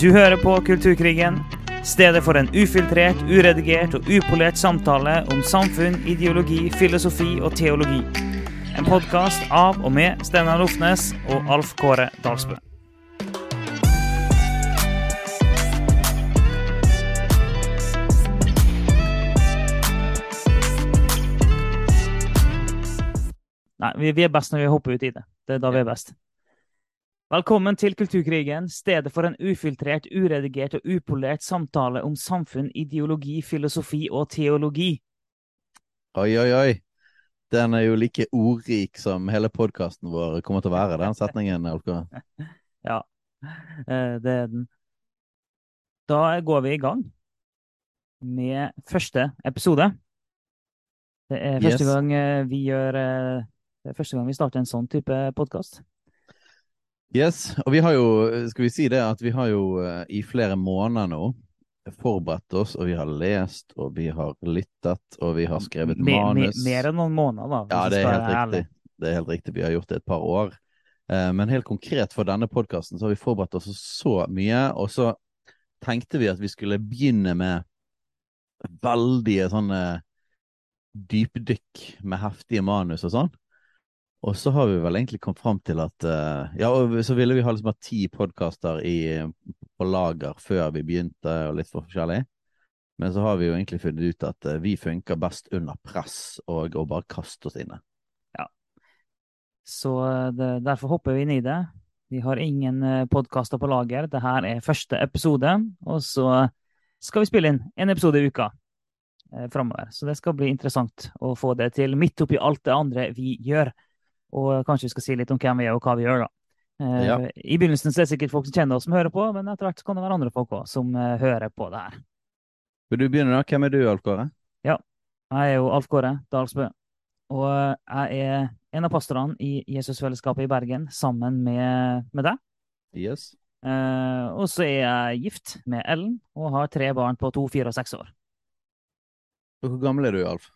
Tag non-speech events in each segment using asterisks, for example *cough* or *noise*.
Du hører på Kulturkrigen, stedet for en ufiltrert, uredigert og upolert samtale om samfunn, ideologi, filosofi og teologi. En podkast av og med Steinar Lofnes og Alf Kåre Dalsbø. Nei, vi, vi er best når vi hopper ut i det. Det er da vi er best. Velkommen til Kulturkrigen, stedet for en ufiltrert, uredigert og upolert samtale om samfunn, ideologi, filosofi og teologi. Oi, oi, oi. Den er jo like ordrik som hele podkasten vår kommer til å være, den setningen. Alko. *laughs* Ja, eh, det er den. Da går vi i gang med første episode. Det er første Yes. gang eh, vi gjør eh, Det er første gang vi starter en sånn type podkast. Yes, og vi har jo, skal vi si det, at vi har jo eh, i flere måneder nå forberedt oss, og vi har lest, og vi har lyttet, og vi har skrevet manus. mer enn noen måneder, da. Ja, det er helt riktig. Det er helt riktig. Vi har gjort det et par år. Eh, Men helt konkret for denne podkasten så har vi forberedt oss så mye, og så tenkte vi at vi skulle begynne med veldige sånne dypdykk med heftige manus og sånn. Og så har vi vel egentlig kommet fram til at uh, Ja, og så ville vi ha liksom hatt ti podkaster på lager før vi begynte, og litt for forskjellig. Men så har vi jo egentlig funnet ut at uh, vi funker best under press og å bare kaste oss inn Ja. Så eh, det, derfor hopper vi inn i det. Vi har ingen podkaster på lager. Dette er første episode. Og så skal vi spille inn en episode i uka eh, framover. Så det skal bli interessant å få det til midt oppi alt det andre vi gjør. Og kanskje vi skal si litt om hvem vi er og hva vi gjør, da. Eh, Ja. I begynnelsen så er det sikkert folk som kjenner oss som hører på, men etter hvert så kan det være andre folk òg som eh, hører på det her. Vil du begynne, da? Hvem er du, Alf Kåre? Jeg er jo Alf Kåre Dalsbø, og jeg er en av pastorene i Jesusfellesskapet i Bergen sammen med, med deg. Yes. Eh, og så er jeg gift med Ellen og har tre barn på to, fire og seks år. Hvor gammel er du, Alf?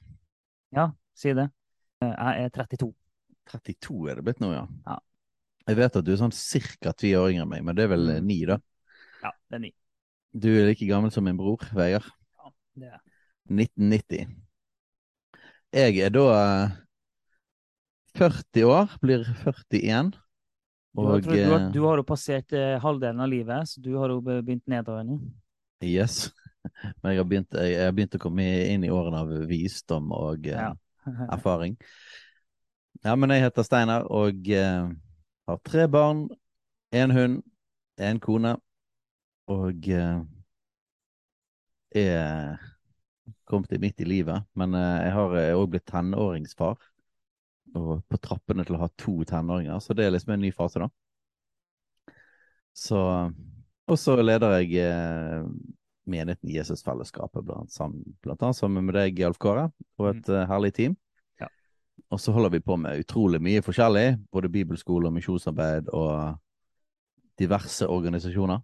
Ja, si det. Eh, jeg er 32. 32 er det blitt nå, ja. Ja. Jeg vet at du er sånn ca. ti år yngre enn meg, men det er vel eh, Mm. ni, da? Ja, det er ni. Du er like gammel som min bror, Vegard. Ja, det er. 1990. Jeg er da eh, 40 år, blir 41. Du, har, Og du, har, eh, du har jo passert eh, halvdelen av livet, så du har jo begynt nedover nå. Yes. *laughs* Men jeg har, begynt, jeg, har begynt å komme inn i årene av visdom og eh, *laughs* erfaring. Ja, men jeg heter Steinar og eh, har tre barn, en hund, en kone, og eh, er kommet midt i livet. Men eh, jeg har òg blitt tenåringsfar, og på trappene til å ha to tenåringer, så det er liksom en ny fase, da. Så Og så leder jeg eh, menigheten Jesusfellesskapet, blant, blant annet sammen med deg, Alf Kåre, og et eh, herlig team. Og så holder vi på med utrolig mye forskjellig, både bibelskole og misjonsarbeid og diverse organisasjoner.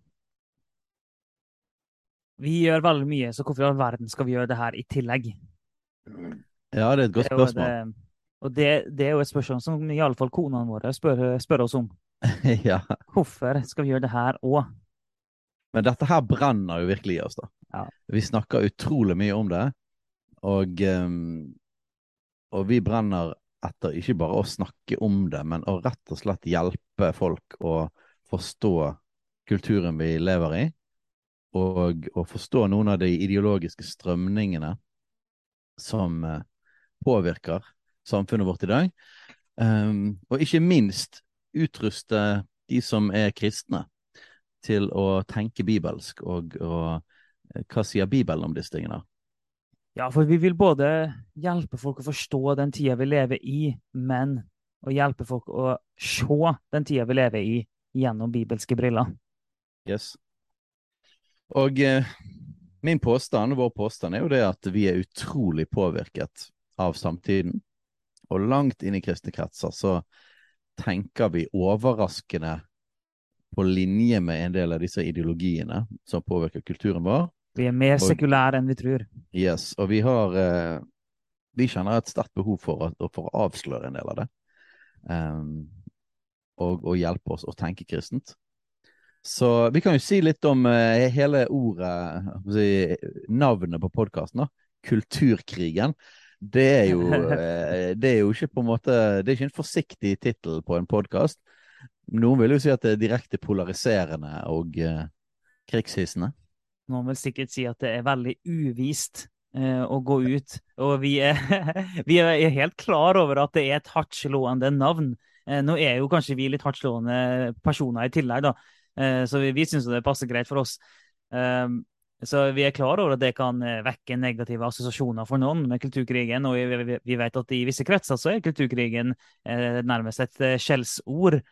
Vi gjør veldig mye, så hvorfor i all verden skal vi gjøre det her i tillegg? Ja, det er et godt spørsmål. det- og det, det er jo et spørsmål som iallfall konene våre spør, spør oss om. *laughs* ja. Hvorfor skal vi gjøre det her òg? Men dette her brenner jo virkelig i oss, da. Ja. Vi snakker utrolig mye om det, og, ehm, og vi brenner etter ikke bare å snakke om det, men å rett og slett hjelpe folk å forstå kulturen vi lever i, og å forstå noen av de ideologiske strømningene som eh, påvirker samfunnet vårt i dag. Um, og ikke minst utruste de som er kristne til å tenke bibelsk, og, og eh, hva sier Bibelen om disse tingene? Ja, for vi vil både hjelpe folk å forstå den tida vi lever i, men å hjelpe folk å se den tida vi lever i gjennom bibelske briller. Yes. Og eh, min påstand, vår påstand, er jo det at vi er utrolig påvirket av samtiden. Og langt inn i kristne kretser så tenker vi overraskende på linje med en del av disse ideologiene som påvirker kulturen vår. Vi er mer sekulære enn vi tror. Yes, og vi har uh, Vi kjenner et sterkt behov for, å- for å avsløre en del av det. Um, og, og hjelpe oss å tenke kristent. Så vi kan jo si litt om uh, hele ordet, si, navnet på podkasten. Kulturkrigen. Det er, jo, uh, det er jo ikke på en måte Det er ikke en forsiktig tittel på en podkast. Noen vil jo si at det er direkte polariserende og krigshissende. Noen vil sikkert si at det er veldig uvist å gå ut. Og vi er, *laughs* vi er helt klar over at det er et hardtslående navn. Nå er jo kanskje vi litt hardtslående personer i tillegg, da. Eh, så vi, vi syns det passer greit for oss. Så vi er klar over at det kan eh, vekke negative assosiasjoner for noen med kulturkrigen. Og vi, vet at i visse kretser så er kulturkrigen eh, nærmest et skjellsord.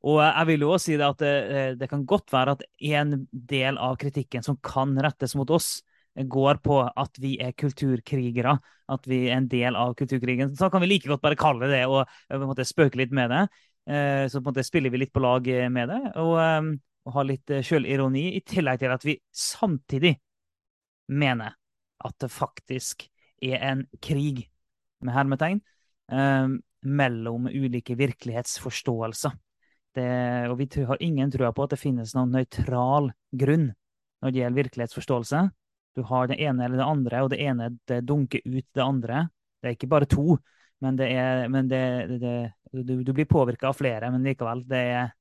Og jeg vil jo også si det at det, det, kan godt være at en del av kritikken som kan rettes mot oss, går på at vi er kulturkrigere. At vi er en del av kulturkrigen. Så kan vi like godt bare kalle det og en måte spøke litt med det. Eh, så på en måte spiller vi litt på lag eh, med det, og, og har litt eh, sjølironi, i tillegg til at vi samtidig mener at det faktisk er en krig, med hermetegn, mellom ulike virkelighetsforståelser. Det, og vi har ingen tro på at det finnes noen nøytral grunn når det gjelder virkelighetsforståelse. Du har det ene eller det andre, og det ene det dunker ut det andre. Det er ikke bare to, men, det er, men det, det, du, du, blir påvirka av flere, men likevel. Det er,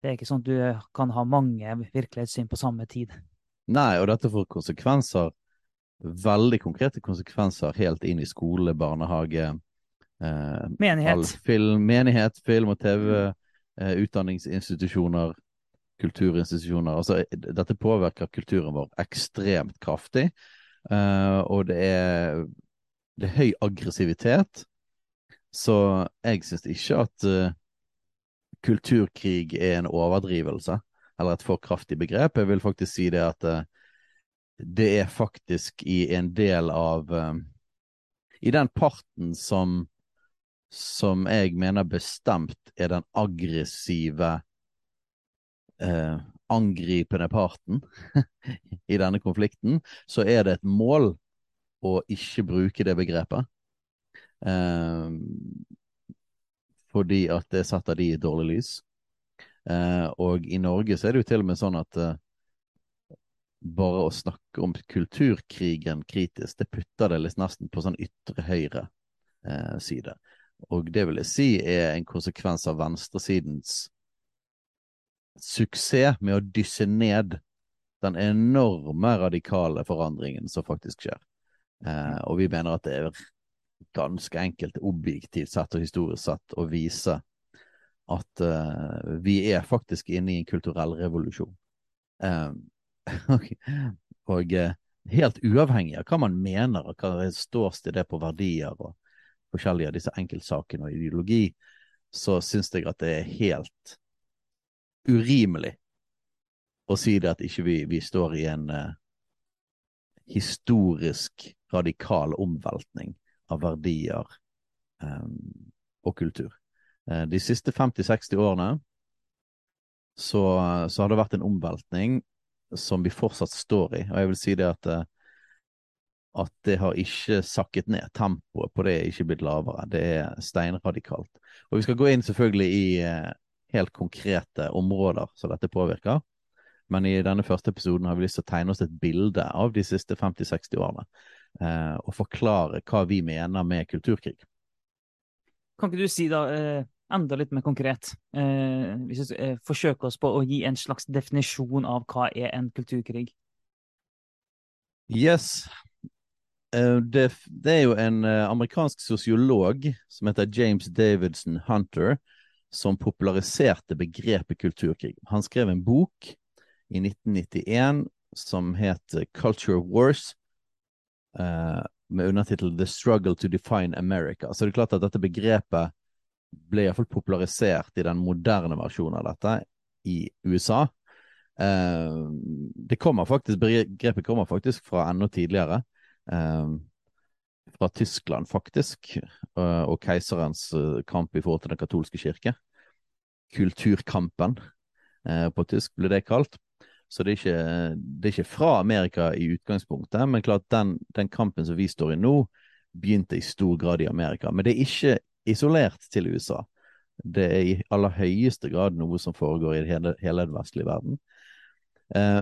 det er ikke sånn at du kan ha mange virkelighetssyn på samme tid. Nei, og dette får konsekvenser, veldig konkrete konsekvenser, helt inn i skole, barnehage, eh, menighet. Film, menighet, film og TV, eh, utdanningsinstitusjoner, kulturinstitusjoner. Altså, dette påvirker kulturen vår ekstremt kraftig, eh, og det er, det er høy aggressivitet. Så jeg syns ikke at uh, kulturkrig er en overdrivelse, eller et for kraftig begrep. Jeg vil faktisk si det at det er faktisk i en del av I den parten som som jeg mener bestemt er den aggressive, angripende parten *laughs* i denne konflikten, så er det et mål å ikke bruke det begrepet. Eh, fordi at det setter de i et dårlig lys. Eh, og i Norge så er det jo til og med sånn at eh, bare å snakke om kulturkrigen kritisk, det putter det liksom nesten på sånn ytre høyre eh, side. Og det vil jeg si er en konsekvens av venstresidens suksess med å dysse ned den enorme radikale forandringen som faktisk skjer. Eh, og vi mener at det er ganske enkelt objektivt sett og historisk sett å vise at eh, vi er faktisk inne i en kulturell revolusjon. *laughs* Um, og uh, helt uavhengig av hva man mener, og hva det ståsted det på verdier og forskjellige av disse enkeltsakene og ideologi, så syns jeg at det er helt urimelig å si det at ikke vi, vi står i en uh, historisk radikal omveltning av verdier um, og kultur. Uh, de siste 50-60 årene så, så, har det vært en omveltning som vi fortsatt står i. Og jeg vil si det at, uh, at det har ikke sakket ned. Tempoet på det er ikke blitt lavere. Det er steinradikalt. Og vi skal gå inn selvfølgelig i uh, helt konkrete områder som dette påvirker. Men i denne første episoden har vi lyst til å tegne oss et bilde av de siste 50-60 årene eh, og forklare hva vi mener med kulturkrig. Kan ikke du si da eh, enda litt mer konkret, eh, hvis vi eh, forsøker oss på å gi en slags definisjon av hva er en kulturkrig? Yes. Uh, det, det, er jo en uh, amerikansk sosiolog som heter James Davidson Hunter, som populariserte begrepet kulturkrig. Han skrev en bok i 1991 som het Culture Wars, eh, med undertittel 'The Struggle to Define America'. Så det er klart at dette begrepet ble iallfall popularisert i den moderne versjonen av dette i USA. Eh, det kommer faktisk, Begrepet kommer faktisk fra enda tidligere. Uh, fra Tyskland, faktisk, uh, og keiserens kamp i forhold til den katolske kirke. Kulturkampen på tysk ble det kalt. Så det er, ikke, det er ikke fra Amerika i utgangspunktet, men klart den, den, kampen som vi står i nå, begynte i stor grad i Amerika. Men det er ikke isolert til USA. Det er i aller høyeste grad noe som foregår i hele, hele den vestlige verden. Eh,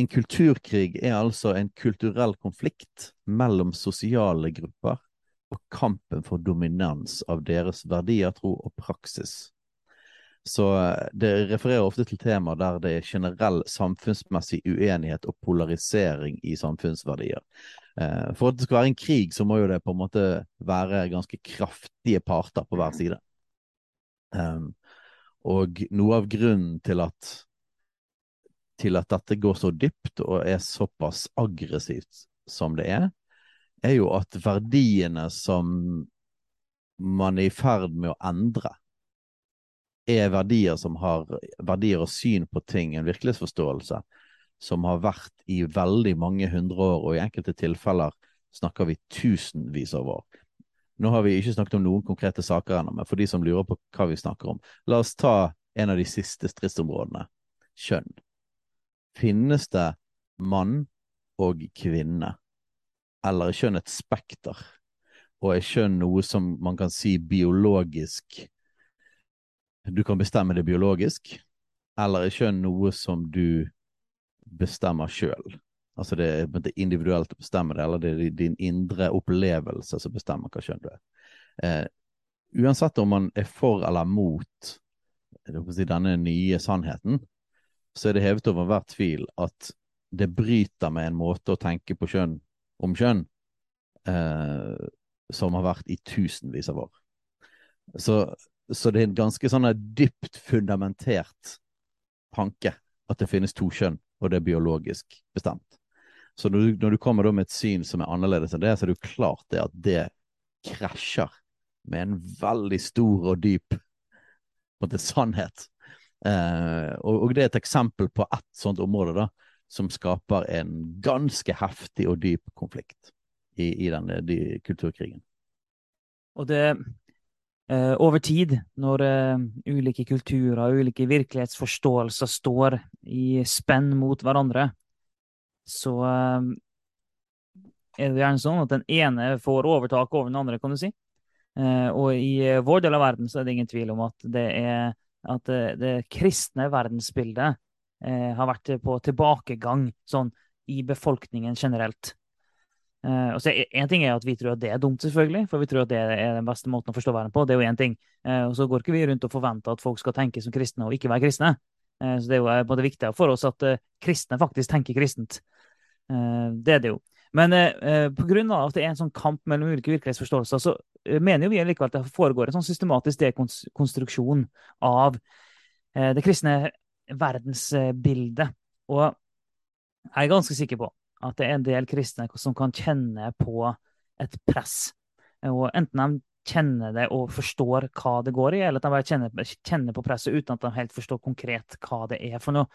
en kulturkrig er altså en kulturell konflikt mellom sosiale grupper og kampen for dominans av deres verdier, tro og praksis. Så eh, det refererer ofte til temaer der det er generell samfunnsmessig uenighet og polarisering i samfunnsverdier. Eh, for at det skal være en krig, så må jo det på en måte være ganske kraftige parter på hver side. Um, og noe av grunnen til at til at dette går så dypt og er såpass aggressivt som det er, er jo at verdiene som man er i ferd med å endre, er verdier som har verdier og syn på ting, en virkelighetsforståelse, som har vært i veldig mange hundre år, og i enkelte tilfeller snakker vi tusenvis av år. Nå har vi ikke snakket om noen konkrete saker ennå, men for de som lurer på hva vi snakker om, la oss ta en av de siste stridsområdene kjønn. Finnes det mann og kvinne, eller er kjønn et spekter? Og er kjønn noe som man kan si biologisk Du kan bestemme det biologisk, eller er kjønn noe som du bestemmer sjøl? Altså det er individuelt å bestemme det, eller det er din indre opplevelse som bestemmer hva kjønn du er. Eh, uansett om man er for eller mot si, denne nye sannheten, så er det hevet over hver tvil at det bryter med en måte å tenke på kjønn om kjønn eh, som har vært i tusenvis av år. Så, så det er en ganske sånn dypt fundamentert tanke at det finnes to kjønn, og det er biologisk bestemt. Så når du, når du kommer med et syn som er annerledes enn det, så er det jo klart det at det krasjer med en veldig stor og dyp måte, sannhet Eh, og, og, det er et eksempel på ett sånt område da, som skaper en ganske heftig og dyp konflikt i, i denne de, kulturkrigen. Og det eh, over tid, når eh, ulike kulturer og ulike virkelighetsforståelser står i spenn mot hverandre, så eh, er det gjerne sånn at den ene får overtak over den andre, kan du si. Eh, og i vår del av verden så er det ingen tvil om at det er at det, kristne verdensbildet eh, har vært på tilbakegang sånn i befolkningen generelt. Eh, og så En ting er at vi tror at det er dumt, selvfølgelig, for vi tror at det er den beste måten å forstå verden på. Det er jo en ting. Eh, og så går ikke vi rundt og forventer at folk skal tenke som kristne og ikke være kristne. Eh, så det er jo en både viktig for oss at eh, kristne faktisk tenker kristent. det er det jo. Men eh, pga. at det er en sånn kamp mellom ulike virkelighetsforståelser, så Eh, mener jo vi likevel at det foregår en sånn systematisk dekonstruksjon av eh, det kristne verdensbildet. Og jeg er ganske sikker på at det er en del kristne som kan kjenne på et press. Og enten de kjenner det og forstår hva det går i, eller at de bare kjenner, kjenner på presset uten at de helt forstår konkret hva det er for noe.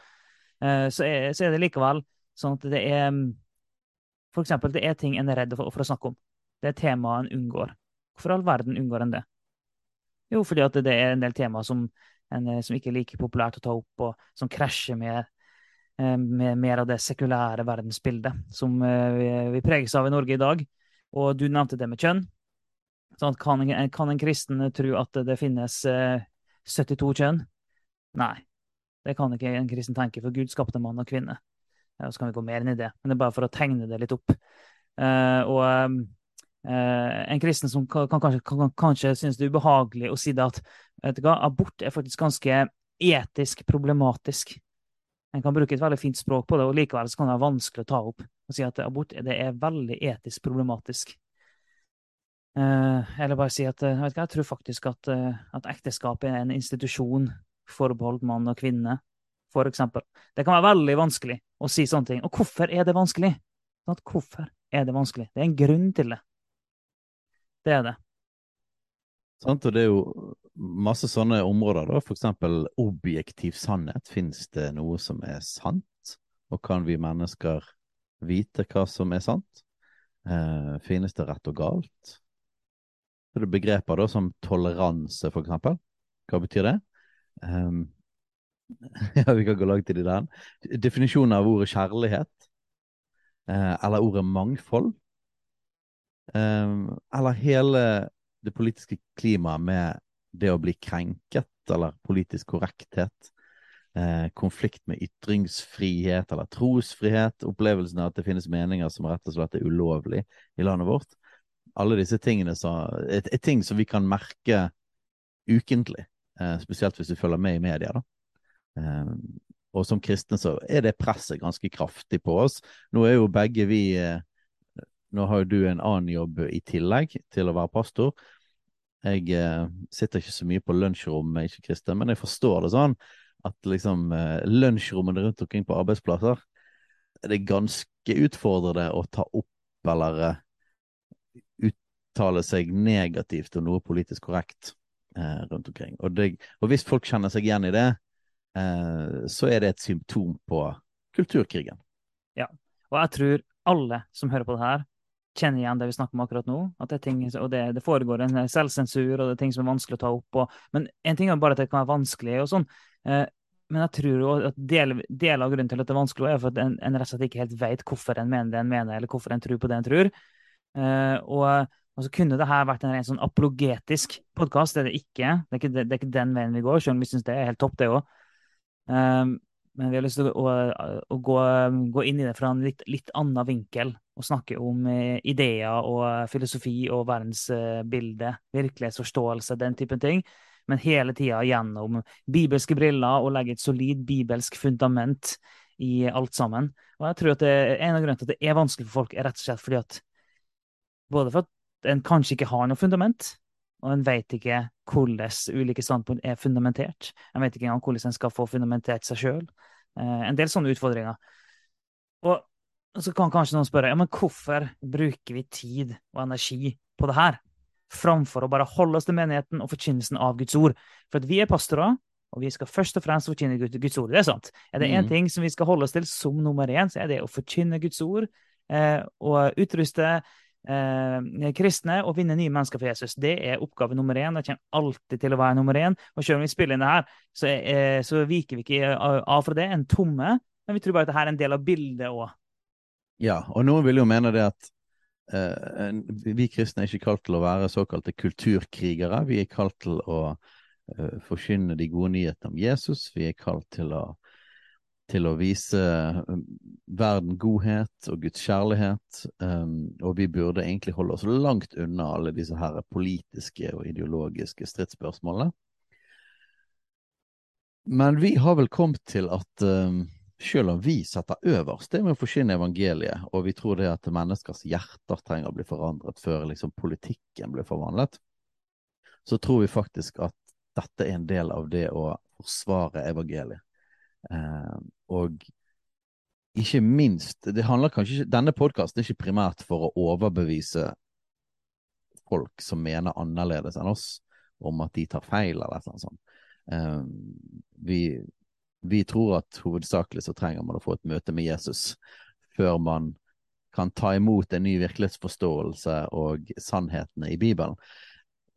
Eh, så er, så er det likevel sånn at det er For eksempel, det er ting en er redd for, for å snakke om. Det er temaer en unngår. Hvorfor all verden unngår en det? Jo, fordi at det er en del temaer som, eh, som ikke er like populært å ta opp, og som krasjer med, eh, med mer av det sekulære verdensbildet som eh, vi, vi, preges av i Norge i dag. Og du nevnte det med kjønn. Sånn kan, en, kan, en, kristen tro at det finnes 72 kjønn? Nei, det kan ikke en kristen tenke, for Gud skapte mann og kvinne. Ja, så kan vi gå mer inn i det, men det er bare for å tegne det litt opp. og Eh, en kristen som kan, kan, kanskje, kan, kanskje synes det er ubehagelig å si det at vet du hva, abort er faktisk ganske etisk problematisk. En kan bruke et veldig fint språk på det, og likevel kan det være vanskelig å ta opp og si at abort det er veldig etisk problematisk. Eh, eller bare si at du hva, jeg tror faktisk at, eh, at ekteskapet er en institusjon forbeholdt mann og kvinne, for eksempel. Det kan være veldig vanskelig å si sånne ting. Og hvorfor er det vanskelig? Sånn hvorfor er det vanskelig? Det er en grunn til det. Det er det. Sant, og det er jo masse sånne områder, da. For eksempel objektiv sannhet. Fins det noe som er sant? Og kan vi mennesker vite hva som er sant? Eh, finnes det rett og galt? Så det er begreper da som toleranse, for eksempel. Hva betyr det? Um, *laughs* ja, vi kan gå langt i det der. Definisjonen av ordet kjærlighet. Eh, eller ordet mangfold. Um, eller hele det politiske klimaet med det å bli krenket, eller politisk korrekthet. eh, konflikt med ytringsfrihet eller trosfrihet, opplevelsen av at det finnes meninger som rett og slett er ulovlig i landet vårt. Alle disse tingene er, ting som vi kan merke ukentlig, eh, spesielt hvis vi følger med i media. da. Eh, og som kristne så er det presset ganske kraftig på oss. Nå er jo begge vi eh, Nå har jo du en annen jobb i tillegg til å være pastor. Jeg eh, sitter ikke så mye på lunsjrom med ikke-kristne, men jeg forstår det sånn at liksom lunsjrommene rundt omkring på arbeidsplasser det er ganske utfordrende å ta opp eller uttale seg negativt om noe politisk korrekt rundt omkring. Og, det, og, hvis folk kjenner seg igjen i det, så er det et symptom på kulturkrigen. Ja, og jeg tror alle som hører på det her, kjenner igjen det vi snakker om akkurat nå. at Det, ting, og det, det, foregår en selvsensur, og det er ting som er vanskelig å ta opp. Og, men en ting er bare at det kan være vanskelig, og sånn. Eh, men jeg tror jo at del, del, av grunnen til at det er vanskelig, er for at en, en rett og slett ikke helt vet hvorfor en mener det en mener, eller hvorfor en tror på det en tror. Eh, og, og, så kunne det her vært en ren sånn apologetisk podkast. Det er det ikke. Det er ikke, det, det er ikke, den veien vi går, selv om vi syns det er helt topp, det òg. Um, men vi har lyst til å, å gå, gå, inn i det fra en litt, litt annen vinkel. Og snakke om eh, ideer og filosofi og verdensbilde, virkelighetsforståelse, den typen ting. Men hele tida gjennom bibelske briller og legge et solid bibelsk fundament i alt sammen. Og jeg tror at det, En av grunnene til at det er vanskelig for folk, er rett og slett fordi at både for at en kanskje ikke har noe fundament, og en vet ikke hvordan ulike standpunkt er fundamentert. En vet ikke engang hvordan en skal få fundamentert seg sjøl. Eh, en del sånne utfordringer. Og så kan kanskje noen spørre ja, men hvorfor bruker vi tid og energi på det her, framfor å bare holde oss til menigheten og forkynnelsen av Guds ord? For at vi er pastorer, og vi skal først og fremst forkynne Guds ord. Det er sant. Er det én mm. ting som vi skal holde oss til som nummer én, så er det å forkynne Guds ord eh, og utruste eh, kristne og vinne nye mennesker for Jesus. Det er oppgave nummer én. Det kommer alltid til å være nummer én. Og selv om vi spiller inn det her, så, eh, så viker vi ikke av fra det. En tomme. Men vi tror bare at dette er en del av bildet òg. Ja, og noen vil jo mene det at eh, vi kristne er ikke kalt til å være såkalte kulturkrigere. Vi er kalt til å uh, forkynne de gode nyhetene om Jesus. Vi er kalt til å til å vise um, verden godhet og Guds kjærlighet. Um, og vi burde egentlig holde oss langt unna alle disse her politiske og ideologiske stridsspørsmålene. Men vi har vel kommet til at um, selv om vi setter øverst det med å forsyne evangeliet, og vi tror det at menneskers hjerter trenger å bli forandret før liksom politikken blir forvandlet, så tror vi faktisk at dette er en del av det å forsvare evangeliet. Eh, og ikke minst det handler kanskje ikke, Denne podkasten er ikke primært for å overbevise folk som mener annerledes enn oss, om at de tar feil, eller noe sånt. Um, vi, vi tror at hovedsakelig så trenger man å få et møte med Jesus før man kan ta imot en ny virkelighetsforståelse og sannhetene i Bibelen.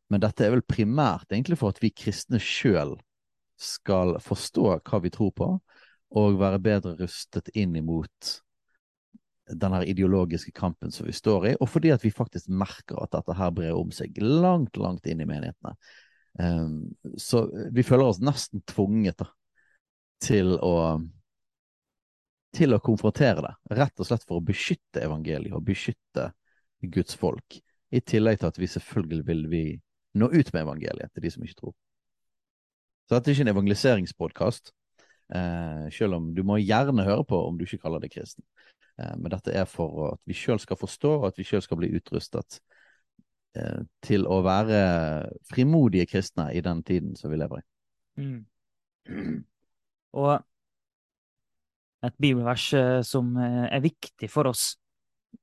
Men dette er vel primært egentlig for at vi kristne sjøl skal forstå hva vi tror på, og være bedre rustet inn imot den her ideologiske kampen som vi står i, og fordi at vi faktisk merker at dette her brer om seg langt, langt inn i menighetene. Um, så vi føler oss nesten tvunget da, til å til å konfrontere det, rett og slett for å beskytte evangeliet og beskytte Guds folk. I tillegg til at vi selvfølgelig vil vi nå ut med evangeliet til de som ikke tror. Så dette er ikke en evangeliseringspodkast, selv om du må gjerne høre på om du ikke kaller deg kristen. Eh, men dette er for at vi sjøl skal forstå, og at vi sjøl skal bli utrustet eh, til å være frimodige kristne i den tiden som vi lever i. Mm. Og et bibelvers eh, som eh, er viktig for oss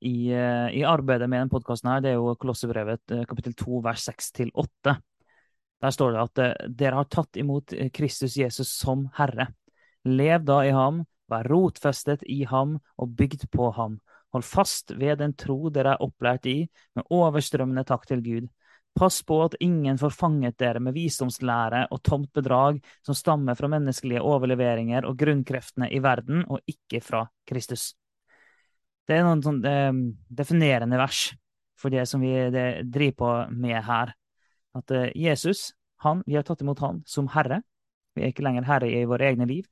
i, eh, i arbeidet med denne podkasten, det er jo Kolossebrevet kapittel 2 vers 6 8. Der står det at eh, dere har tatt imot eh, Kristus Jesus som Herre. Lev da i ham, vær rotfestet i ham og bygd på ham. Hold fast ved den tro dere er opplært i, med overstrømmende takk til Gud. Pass på at ingen får fanget dere med visdomslære og tomt bedrag som stammer fra menneskelige overleveringer og grunnkreftene i verden, og ikke fra Kristus. Det er noen sånn eh, definerende vers for det som vi det driver på med her. At eh, Jesus, han, vi har tatt imot han som herre. Vi er ikke lenger herre i våre egne liv.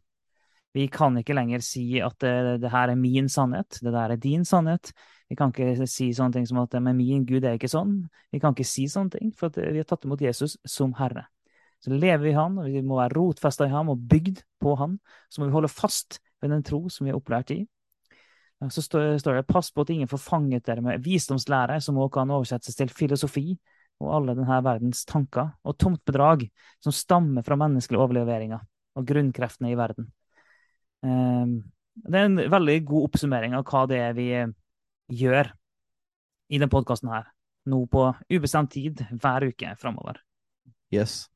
Vi kan ikke lenger si at det, det her er min sannhet, det der er din sannhet. Vi kan ikke si sånne ting som at men min Gud er ikke sånn. Vi kan ikke si sånne ting, for vi har tatt imot Jesus som Herre. Så lever vi i Han, og vi må være rotfesta i ham og bygd på Han. Så må vi holde fast ved den tro som vi er opplært i. Så står, står det 'pass på at ingen får fanget dere med visdomslære', som også kan oversettes til filosofi og alle denne verdens tanker, og tomt bedrag som stammer fra menneskelige overleveringer og grunnkreftene i verden. Ehm, det er en veldig god oppsummering av hva det er vi eh, gjør i denne podkasten her. Nå på ubestemt tid hver uke framover. Yes.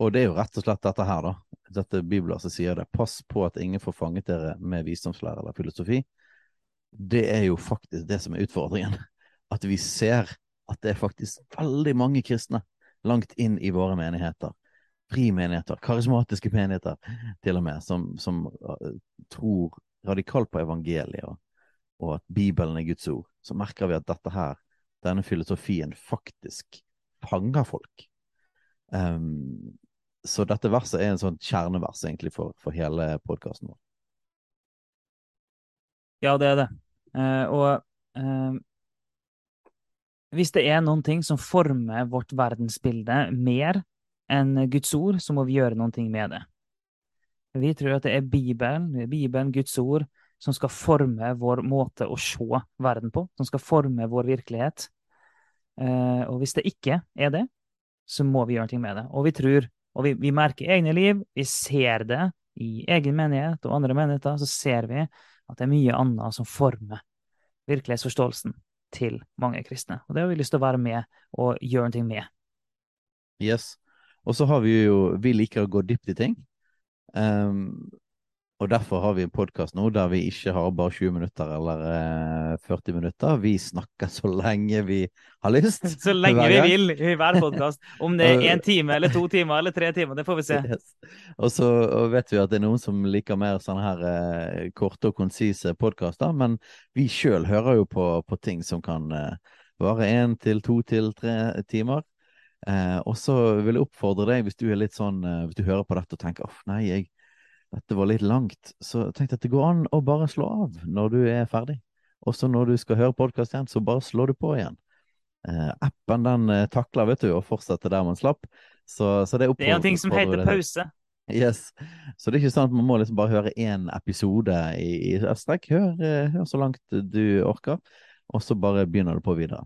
Og det er jo rett og slett dette her, da. Dette bibelverset sier det. Pass på at ingen får fanget dere med visdomslære eller filosofi. Det er jo faktisk det som er utfordringen. At vi ser at det er faktisk veldig mange kristne langt inn i våre menigheter frimenigheter, karismatiske menigheter til og med, som, som uh, tror radikalt på evangeliet og, og, at Bibelen er Guds ord, så merker vi at dette her, denne filosofien, faktisk fanger folk. Um, så dette verset er en sånn kjernevers egentlig for, for hele podkasten vår. Ja, det er det. Uh, og uh, hvis det er noen ting som former vårt verdensbilde mer enn Guds ord, så må vi gjøre noe med det. Vi tror at det er Bibelen, Bibelen, Guds ord, som skal forme vår måte å se verden på, som skal forme vår virkelighet. Eh, og hvis det ikke er det, så må vi gjøre noe med det. Og vi tror, og vi, vi merker egne liv, vi ser det i egen menighet og andre menigheter, så ser vi at det er mye annet som former virkelighetsforståelsen til mange kristne. Og det har vi lyst til å være med og gjøre noe med. Yes. Og så har vi jo Vi liker å gå dypt i ting. Um, og derfor har vi en podkast nå der vi ikke har bare 20 minutter eller eh, 40 minutter. Vi snakker så lenge vi har lyst. *laughs* Så lenge vi vil i hver podkast. Om det er én *laughs* time eller to timer eller tre timer, det får vi se. Yes. Og så og vet vi at det er noen som liker mer sånne her eh, korte og konsise podkaster, men vi sjøl hører jo på, på, ting som kan eh, vare én til to til tre timer. Eh, og så vil jeg oppfordre deg, hvis du er litt sånn, eh, hvis du hører på dette og tenker åh, nei, jeg, dette var litt langt, så tenk at det går an å bare slå av når du er ferdig. Og så når du skal høre podkast igjen, så bare slår du på igjen. Eh, appen den eh, takler vet du, å fortsette der man slapp. Så, så det, det er en ting som heter pause. Yes. Så det er ikke sånn at man må liksom bare høre én episode i, i strekk. Hør, eh, hør, så langt du orker, og så bare begynner du på videre.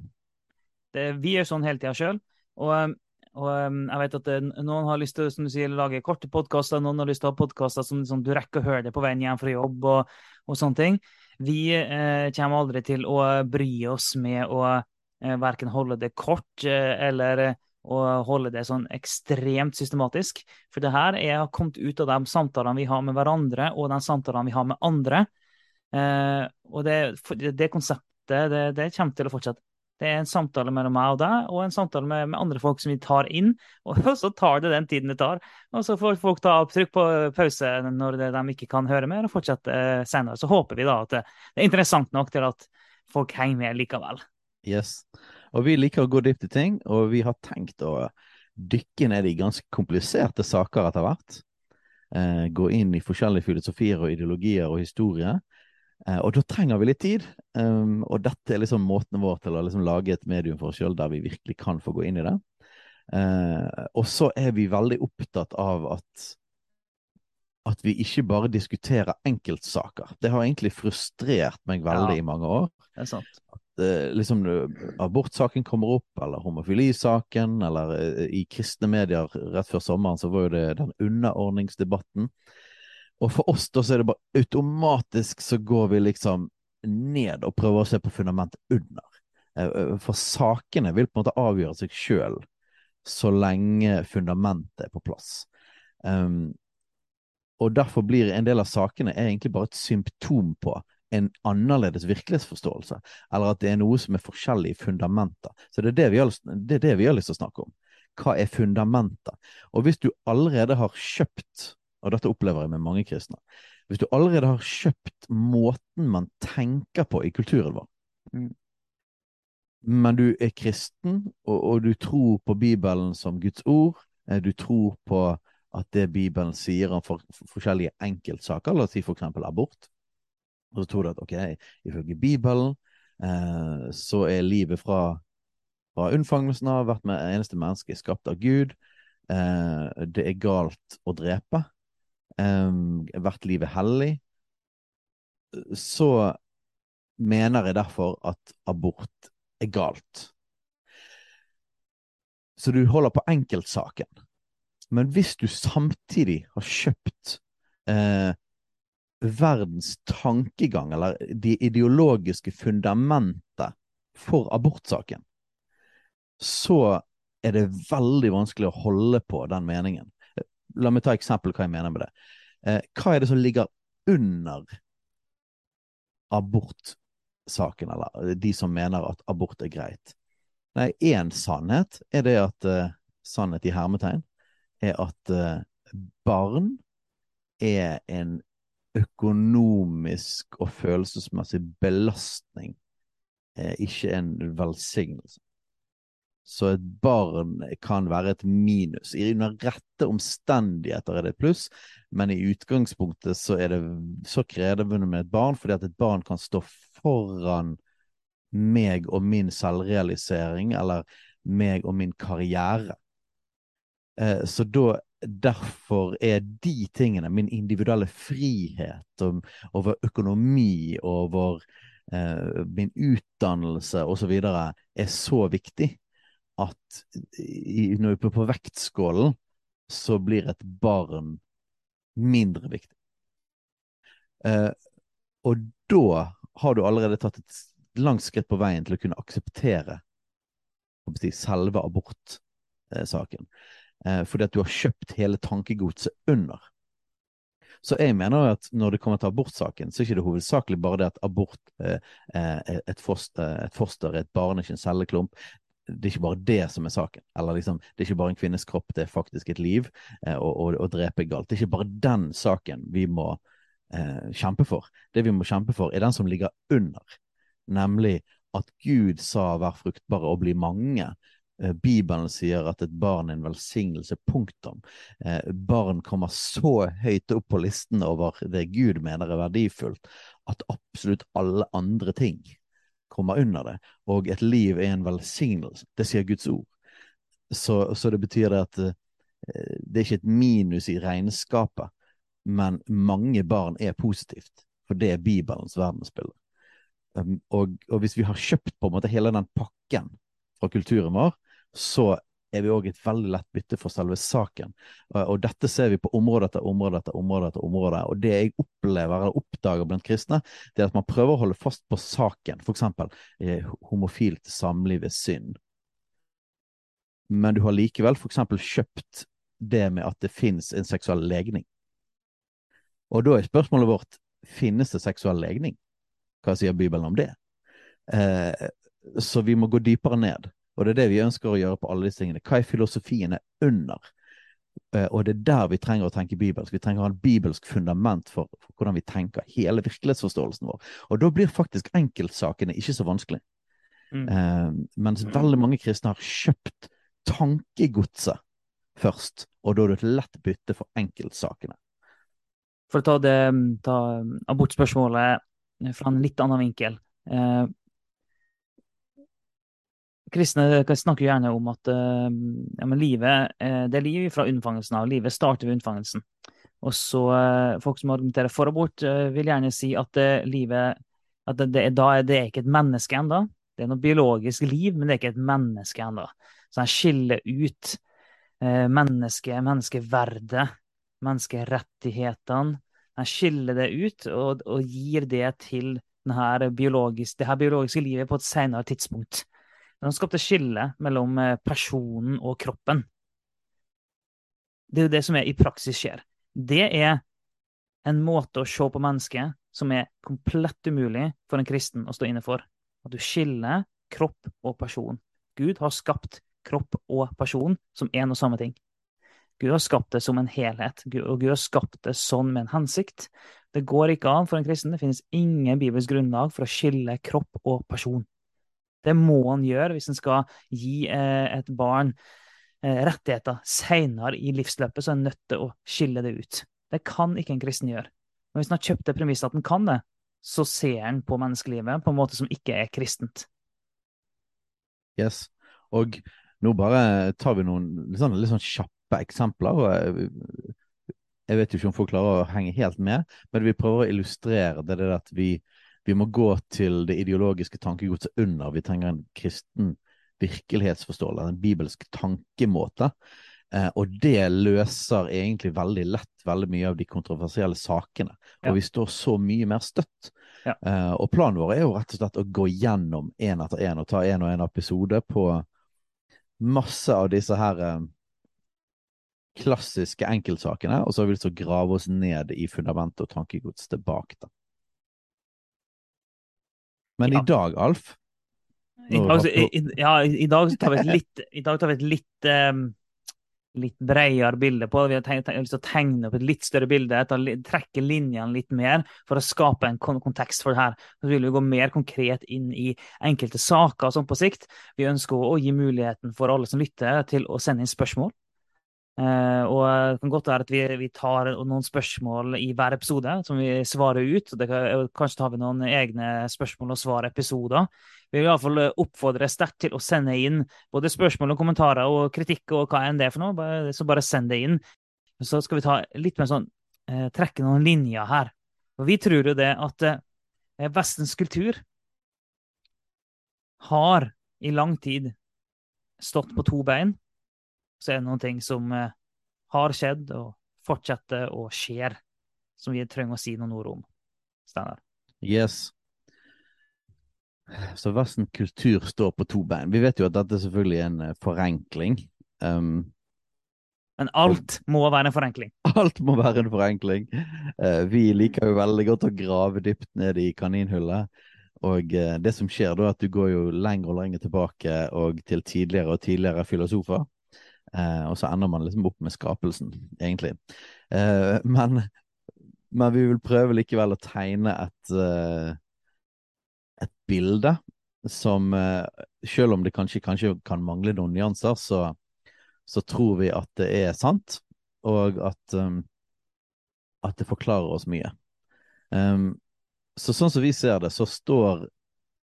Det, vi gjør sånn hele tida sjøl. Og, og, jeg vet at eh, noen har lyst til som du sier, lage korte podkaster, noen har lyst til å ha podkaster som, som, du rekker å høre det på veien hjem fra jobb og, og sånne ting. Vi eh, kommer aldri til å bry oss med å eh, verken holde det kort eh, eller eh, å holde det sånn ekstremt systematisk. For det her er kommet ut av de samtalene vi har med hverandre, og de samtalene vi har med andre. Eh, og det, det konseptet det, det, kommer til å fortsette. Det er en samtale mellom meg og deg, og en samtale med, med, andre folk som vi tar inn. Og *laughs* så tar det den tiden det tar. Og så får folk ta trykk på pause når det, de ikke kan høre mer, og fortsette eh, senere. Så håper vi da at det, det, er interessant nok til at folk henger med likevel. Yes. Og vi liker å gå dypt i ting, og vi har tenkt å dykke ned i ganske kompliserte saker etter hvert. Eh, gå inn i forskjellige filosofier og ideologier og historier. Eh, og da trenger vi litt tid. Um, og dette er liksom måten vår til å liksom lage et medium for oss sjøl der vi virkelig kan få gå inn i det. Uh, og så er vi veldig opptatt av at at vi ikke bare diskuterer enkeltsaker. Det har egentlig frustrert meg veldig ja, i mange år. Det er sant. At, uh, liksom Abortsaken kommer opp, eller homofilisaken, eller uh, i kristne medier rett før sommeren så var jo det den underordningsdebatten. Og for oss da så er det bare automatisk så går vi liksom ned og prøver å se på fundamentet under. Eh, eh, for sakene vil på en måte avgjøre seg sjøl så lenge fundamentet er på plass. Um, og derfor blir en del av sakene egentlig bare et symptom på en annerledes virkelighetsforståelse, eller at det er noe som er forskjellig i fundamenter. Så det er det vi har, det det vi har lyst til å snakke om. Hva er fundamenter? Og hvis du allerede har kjøpt og dette opplever jeg med mange kristne. Hvis du allerede har kjøpt måten man tenker på i kulturen vår, mm. men du er kristen, og, og, du tror på Bibelen som Guds ord, eh, du tror på at det Bibelen sier om for, for forskjellige enkeltsaker, la oss si f.eks. abort. Og så tror du at ok, ifølge Bibelen eh, så er livet fra, fra unnfangelsen av hvert eneste menneske skapt av Gud. Eh, det er galt å drepe. Eh, hvert livet hellig. Så mener jeg derfor at abort er galt. Så du holder på enkeltsaken. Men hvis du samtidig har kjøpt eh, verdens tankegang, eller det ideologiske fundamentet for abortsaken, så er det veldig vanskelig å holde på den meningen. La meg ta eksempel hva jeg mener med det. Eh, hva er det som ligger under abortsaken, eller de som mener at abort er greit? Nei, én sannhet er det at eh, Sannhet i hermetegn er at eh, barn er en økonomisk og følelsesmessig belastning, uh, ikke en velsignelse. Så et barn kan være et minus. I under rette omstendigheter er det et pluss, men i utgangspunktet så er det så krevende med et barn, fordi at et barn kan stå foran meg og min selvrealisering, eller meg og min karriere. Eh, så da Derfor er de tingene, min individuelle frihet over økonomi, over eh, min utdannelse osv., er så viktig at i, når vi er på vektskålen, så blir et barn mindre viktig. Eh, og da har du allerede tatt et langt skritt på veien til å kunne akseptere si, selve abortsaken. Eh, fordi at du har kjøpt hele tankegodset under. Så jeg mener at når det kommer til abortsaken, så er det ikke hovedsakelig bare det at abort eh, eh et, foster, et foster er et barn, ikke en celleklump. Det er ikke bare det som er saken. Eller liksom, det er ikke bare en kvinnes kropp, det er faktisk et liv. Eh, og, og drepe galt. Det er ikke bare den saken vi må eh, kjempe for. Det vi må kjempe for, er den som ligger under nemlig at Gud sa 'vær fruktbare og bli mange'. Eh, Bibelen sier at et barn er en velsignelse. Punktum. Eh, barn kommer så høyt opp på listen over det Gud mener er verdifullt, at absolutt alle andre ting kommer under det. Og et liv er en velsignelse. Det sier Guds ord. Så, så det betyr at eh, det er ikke et minus i regnskapet, men mange barn er positivt. For det er Bibelens verdensbilde. Um, og, og, hvis vi har kjøpt på en måte hele den pakken fra kulturen vår, så er vi òg et veldig lett bytte for selve saken. Og, dette ser vi på område etter område etter område. etter område. Og det jeg opplever eller oppdager blant kristne, det er at man prøver å holde fast på saken. Eksempel eh, homofilt samliv er synd. Men du har likevel eksempel kjøpt det med at det finnes en seksuell legning. Og da er spørsmålet vårt finnes det seksuell legning. Hva sier Bibelen om det? Eh, så vi må gå dypere ned. Og det er det vi ønsker å gjøre på alle disse tingene. Hva er filosofiene under? Eh, og det er der vi trenger å tenke bibelsk. Vi trenger å ha en bibelsk fundament for, for, hvordan vi tenker hele virkelighetsforståelsen vår. Og da blir faktisk enkeltsakene ikke så vanskelig. Mm. Eh, mens mm. veldig mange kristne har kjøpt tankegodset først, og da er det et lett bytte for enkeltsakene. For å ta, det, ta abortspørsmålet fra en litt annen vinkel. Eh, kristne snakker gjerne om at eh, ja, livet eh, det er liv fra unnfangelsen av. Livet starter ved unnfangelsen. Og så eh, Folk som argumenterer for abort, vil gjerne si at livet at det, det, da er ikke et menneske ennå. Det er noe biologisk liv, men det er ikke et menneske ennå. Så han skiller ut mennesket, menneskeverdet, menneskerettighetene han skiller det ut og, og gir det til biologisk, det her biologiske livet på et senere tidspunkt. Han skapte skille mellom eh, personen og kroppen. Det er jo det som er i praksis skjer. Det er en måte å se på mennesket som er komplett umulig for en kristen å stå inne for. At du skiller kropp og person. Gud har skapt kropp og person som én og samme ting. Gud har skapt det som en helhet, og Gud har skapt det sånn med en hensikt. Det går ikke an for en kristen. Det finnes ingen bibelsk grunnlag for å skille kropp og person. Det må han gjøre hvis han skal gi eh, et barn eh, rettigheter senere i livsløpet, så er en nødt til å skille det ut. Det kan ikke en kristen gjøre. Men hvis han har kjøpt det premisset at han kan det, så ser han på menneskelivet på en måte som ikke er kristent. Yes. Og nå bare tar vi noen litt sånn, litt sånn kjappe eksempler. og jeg, jeg vet jo ikke om folk klarer å henge helt med, men vi prøver å illustrere det, det at vi, vi må gå til det ideologiske tankegodset under. Vi trenger en kristen virkelighetsforståelse, en bibelsk tankemåte. Eh, og det løser egentlig veldig lett veldig mye av de kontroversielle sakene. Ja. Og vi står så mye mer støtt. Ja. Eh, og planen vår er jo rett og slett å gå gjennom én etter én og ta en og en episode på masse av disse her eh, klassiske enkeltsakene, og så har vi lyst til å grave oss ned i fundamentet og tankegods tilbake. Da. Men Ja. i dag, Alf I dag, så- i, i- ja, i i dag tar vi et litt, i dag tar vi et litt, um, litt bredere bilde på det. Vi har tenkt, tenkt, lyst til å tegne opp et litt større bilde, ta, trekke linjene litt mer for å skape en kon kontekst for det her. Så vil vi gå mer konkret inn i enkelte saker sånn på sikt. Vi ønsker å gi muligheten for alle som lytter, til å sende inn spørsmål. Eh, og det kan godt være at vi, vi tar noen spørsmål i hver episode som vi svarer ut. Kan, kanskje tar vi noen egne spørsmål og svar-episoder. Vi vil iallfall oppfordre sterkt til å sende inn både spørsmål og kommentarer og kritikk og hva enn det er for noe. Bare, så bare send det inn. Så skal vi ta litt mer sånn eh, trekke noen linjer her. Og vi tror jo det at eh, Vestens kultur har i lang tid stått på to bein. Så er det noen ting som eh, har skjedd og fortsetter og skjer, som vi trenger å si noen ord om. Steinar. Yes. Så Vesten kultur står på to bein. Vi vet jo at dette er selvfølgelig en eh, forenkling. Um, Men *laughs* alt må være en forenkling. alt må være en forenkling. Uh, vi liker jo veldig godt å grave dypt ned i kaninhullet. Og eh, det som skjer da, er at du går jo lenger og lenger tilbake og til tidligere og tidligere filosofer. Eh, og så ender man liksom opp med skapelsen, egentlig. Eh, men, men vi vil prøve likevel å tegne et, eh, et bilde som Selv om det kanskje, kanskje kan mangle noen nyanser, så, så tror vi at det er sant, og at, at det forklarer oss mye. Um, så sånn som vi ser det, så står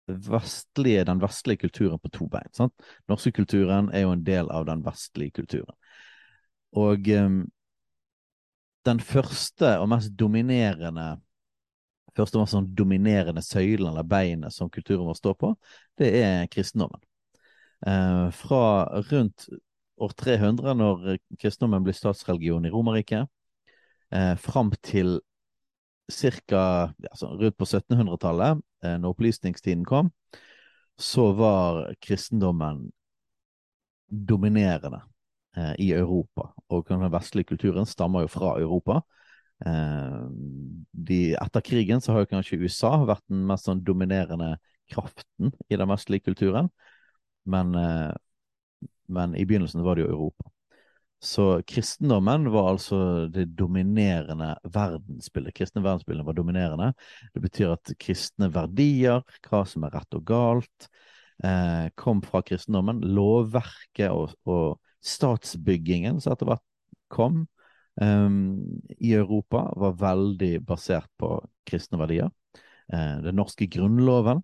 vestlige, den vestlige kulturen på to bein. Sant? Norske kulturen er jo en del av den vestlige kulturen. Og um, den første og mest dominerende første og mest sånn dominerende søylen eller beinet som kulturen vår står på, det er kristendommen. Eh, fra rundt år 300, når kristendommen blir statsreligion i Romerriket, eh, fram til Ja, sånn rundt på 1700-tallet, eh, når opplysningstiden kom, så var kristendommen dominerende eh, i Europa. Og den vestlige kulturen stammer jo fra Europa. Eh, de, etter krigen så har jo kanskje USA vært den mest sånn dominerende kraften i den vestlige kulturen, men, eh, men i begynnelsen var det jo Europa. Så kristendommen var altså det dominerende verdensbildet. Kristne verdensbildet var dominerende. Det betyr at kristne verdier, hva som er rett og galt, eh, kom fra kristendommen. Lovverket og, og statsbyggingen som etter hvert kom eh, i Europa, var veldig basert på kristne verdier. Eh, den norske grunnloven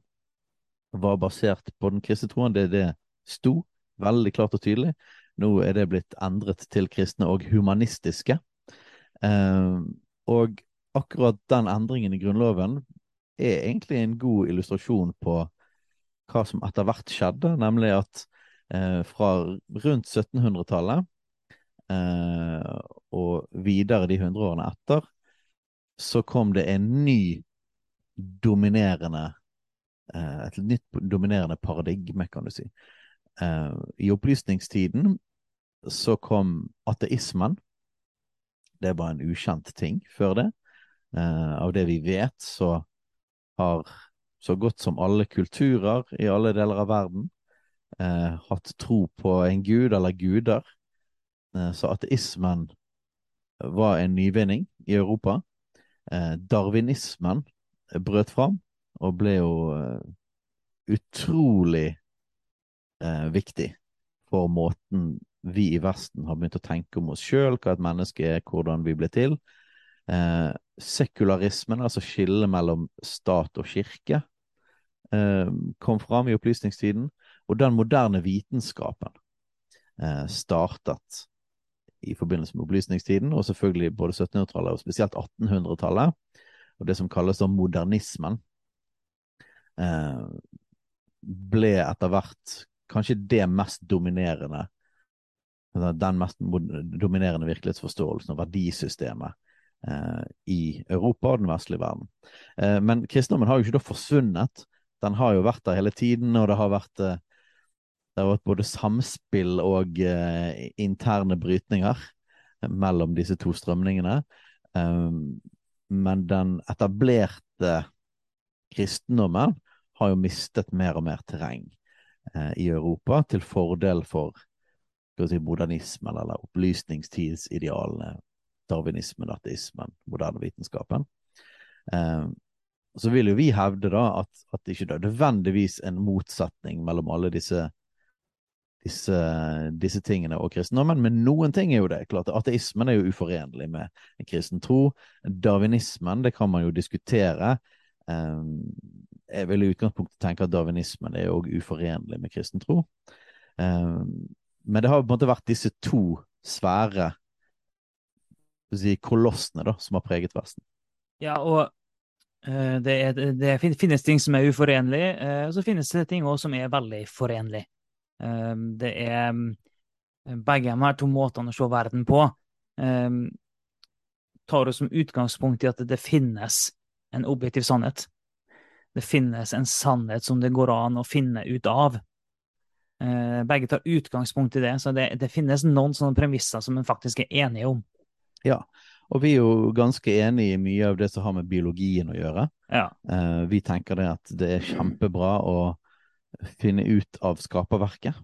var basert på den kristne troen. Det, det sto veldig klart og tydelig. Nå er det blitt endret til kristne og humanistiske. Eh, og akkurat den endringen i Grunnloven er egentlig en god illustrasjon på hva som etter hvert skjedde, nemlig at eh, fra rundt 1700-tallet eh, og videre de hundre årene etter, så kom det en ny dominerende Et nytt dominerende paradigme, kan du si. I opplysningstiden så kom ateismen. Det var en ukjent ting før det. Eh, av det vi vet, så har så godt som alle kulturer i alle deler av verden eh, hatt tro på en gud eller guder. Eh, så ateismen var en nyvinning i Europa. Eh, darwinismen brøt fram og ble jo eh, utrolig eh, viktig for måten vi i Vesten har begynt å tenke om oss sjøl, hva et menneske er, hvordan vi ble til. Eh, sekularismen, altså skillet mellom stat og kirke, eh, kom fram i opplysningstiden. Og den moderne vitenskapen eh, startet i forbindelse med opplysningstiden, og selvfølgelig både 1700-tallet og spesielt 1800-tallet. Og det som kalles da modernismen, eh, ble etter hvert kanskje det mest dominerende den mest dominerende virkelighetsforståelsen og verdisystemet eh, i Europa og den vestlige verden. Eh, men kristendommen har jo ikke da forsvunnet. Den har jo vært der hele tiden, og det har vært, eh, det har vært både samspill og eh, interne brytninger mellom disse to strømningene. Eh, men den etablerte kristendommen har jo mistet mer og mer terreng eh, i Europa til fordel for si, modernismen eller opplysningstidsidealene, darwinismen, ateismen, moderne vitenskapen. Eh, så vil jo vi hevde da at, at det ikke er nødvendigvis en motsetning mellom alle disse, disse, disse tingene og kristendommen, men noen ting er jo det. klart Ateismen er jo uforenlig med en kristen tro. Darwinismen, det kan man jo diskutere. Eh, jeg vil i utgangspunktet tenke at darwinismen er jo uforenlig med kristen tro. Eh, men det har på en måte vært disse to svære si, kolossene da, som har preget Vesten. Ja, og uh, det, er, det, finnes ting som er uforenlige, uh, og så finnes det ting også som er veldig forenlige. Uh, det er begge de her to måtene å se verden på tar oss som utgangspunkt i at det finnes en objektiv sannhet. Det finnes en sannhet som det går an å finne ut av. Eh, begge tar utgangspunkt i det, så det, det finnes noen sånne premisser som en faktisk er enige om. Ja, og vi er jo ganske enig i mye av det som har med biologien å gjøre. Ja. Eh, vi tenker det at det er kjempebra å finne ut av skaperverket.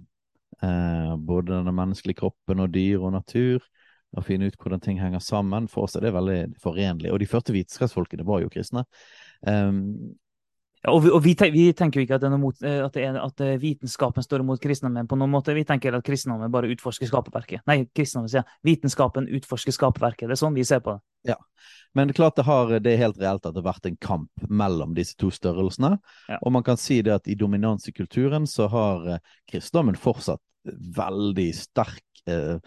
Eh, både den menneskelige kroppen og dyr og natur. Å finne ut hvordan ting henger sammen. For oss er det veldig forenlig. Og de første vitenskapsfolkene var jo kristne. Um, og, vi, og vi, vi, tenker jo ikke at, mot, eh, at, er, at, eh, vitenskapen står imot kristendommen på noen måte. Vi tenker at kristendommen bare utforsker skaperverket. Nei, kristendommen sier vitenskapen utforsker skaperverket. Det er sånn vi ser på det. Ja, men klart det, har, det er helt reelt at det har vært en kamp mellom disse to størrelsene. Ja. Og man kan si det at i dominans i kulturen så har eh, kristendommen fortsatt veldig sterk eh,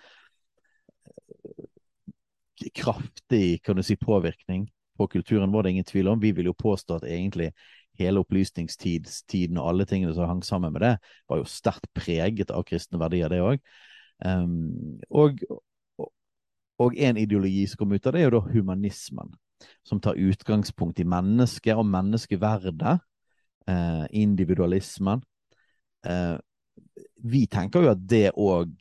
kraftig kan du si, påvirkning på kulturen, vår, det er ingen tvil om. Vi vil jo påstå at egentlig hele opplysningstiden og alle tingene som hang sammen med det, var jo sterkt preget av kristne verdier, det òg. Um, og, og, en ideologi som kom ut av det, er jo da humanismen. Som tar utgangspunkt i mennesket og menneskeverdet. Uh, individualismen. Uh, vi tenker jo at det òg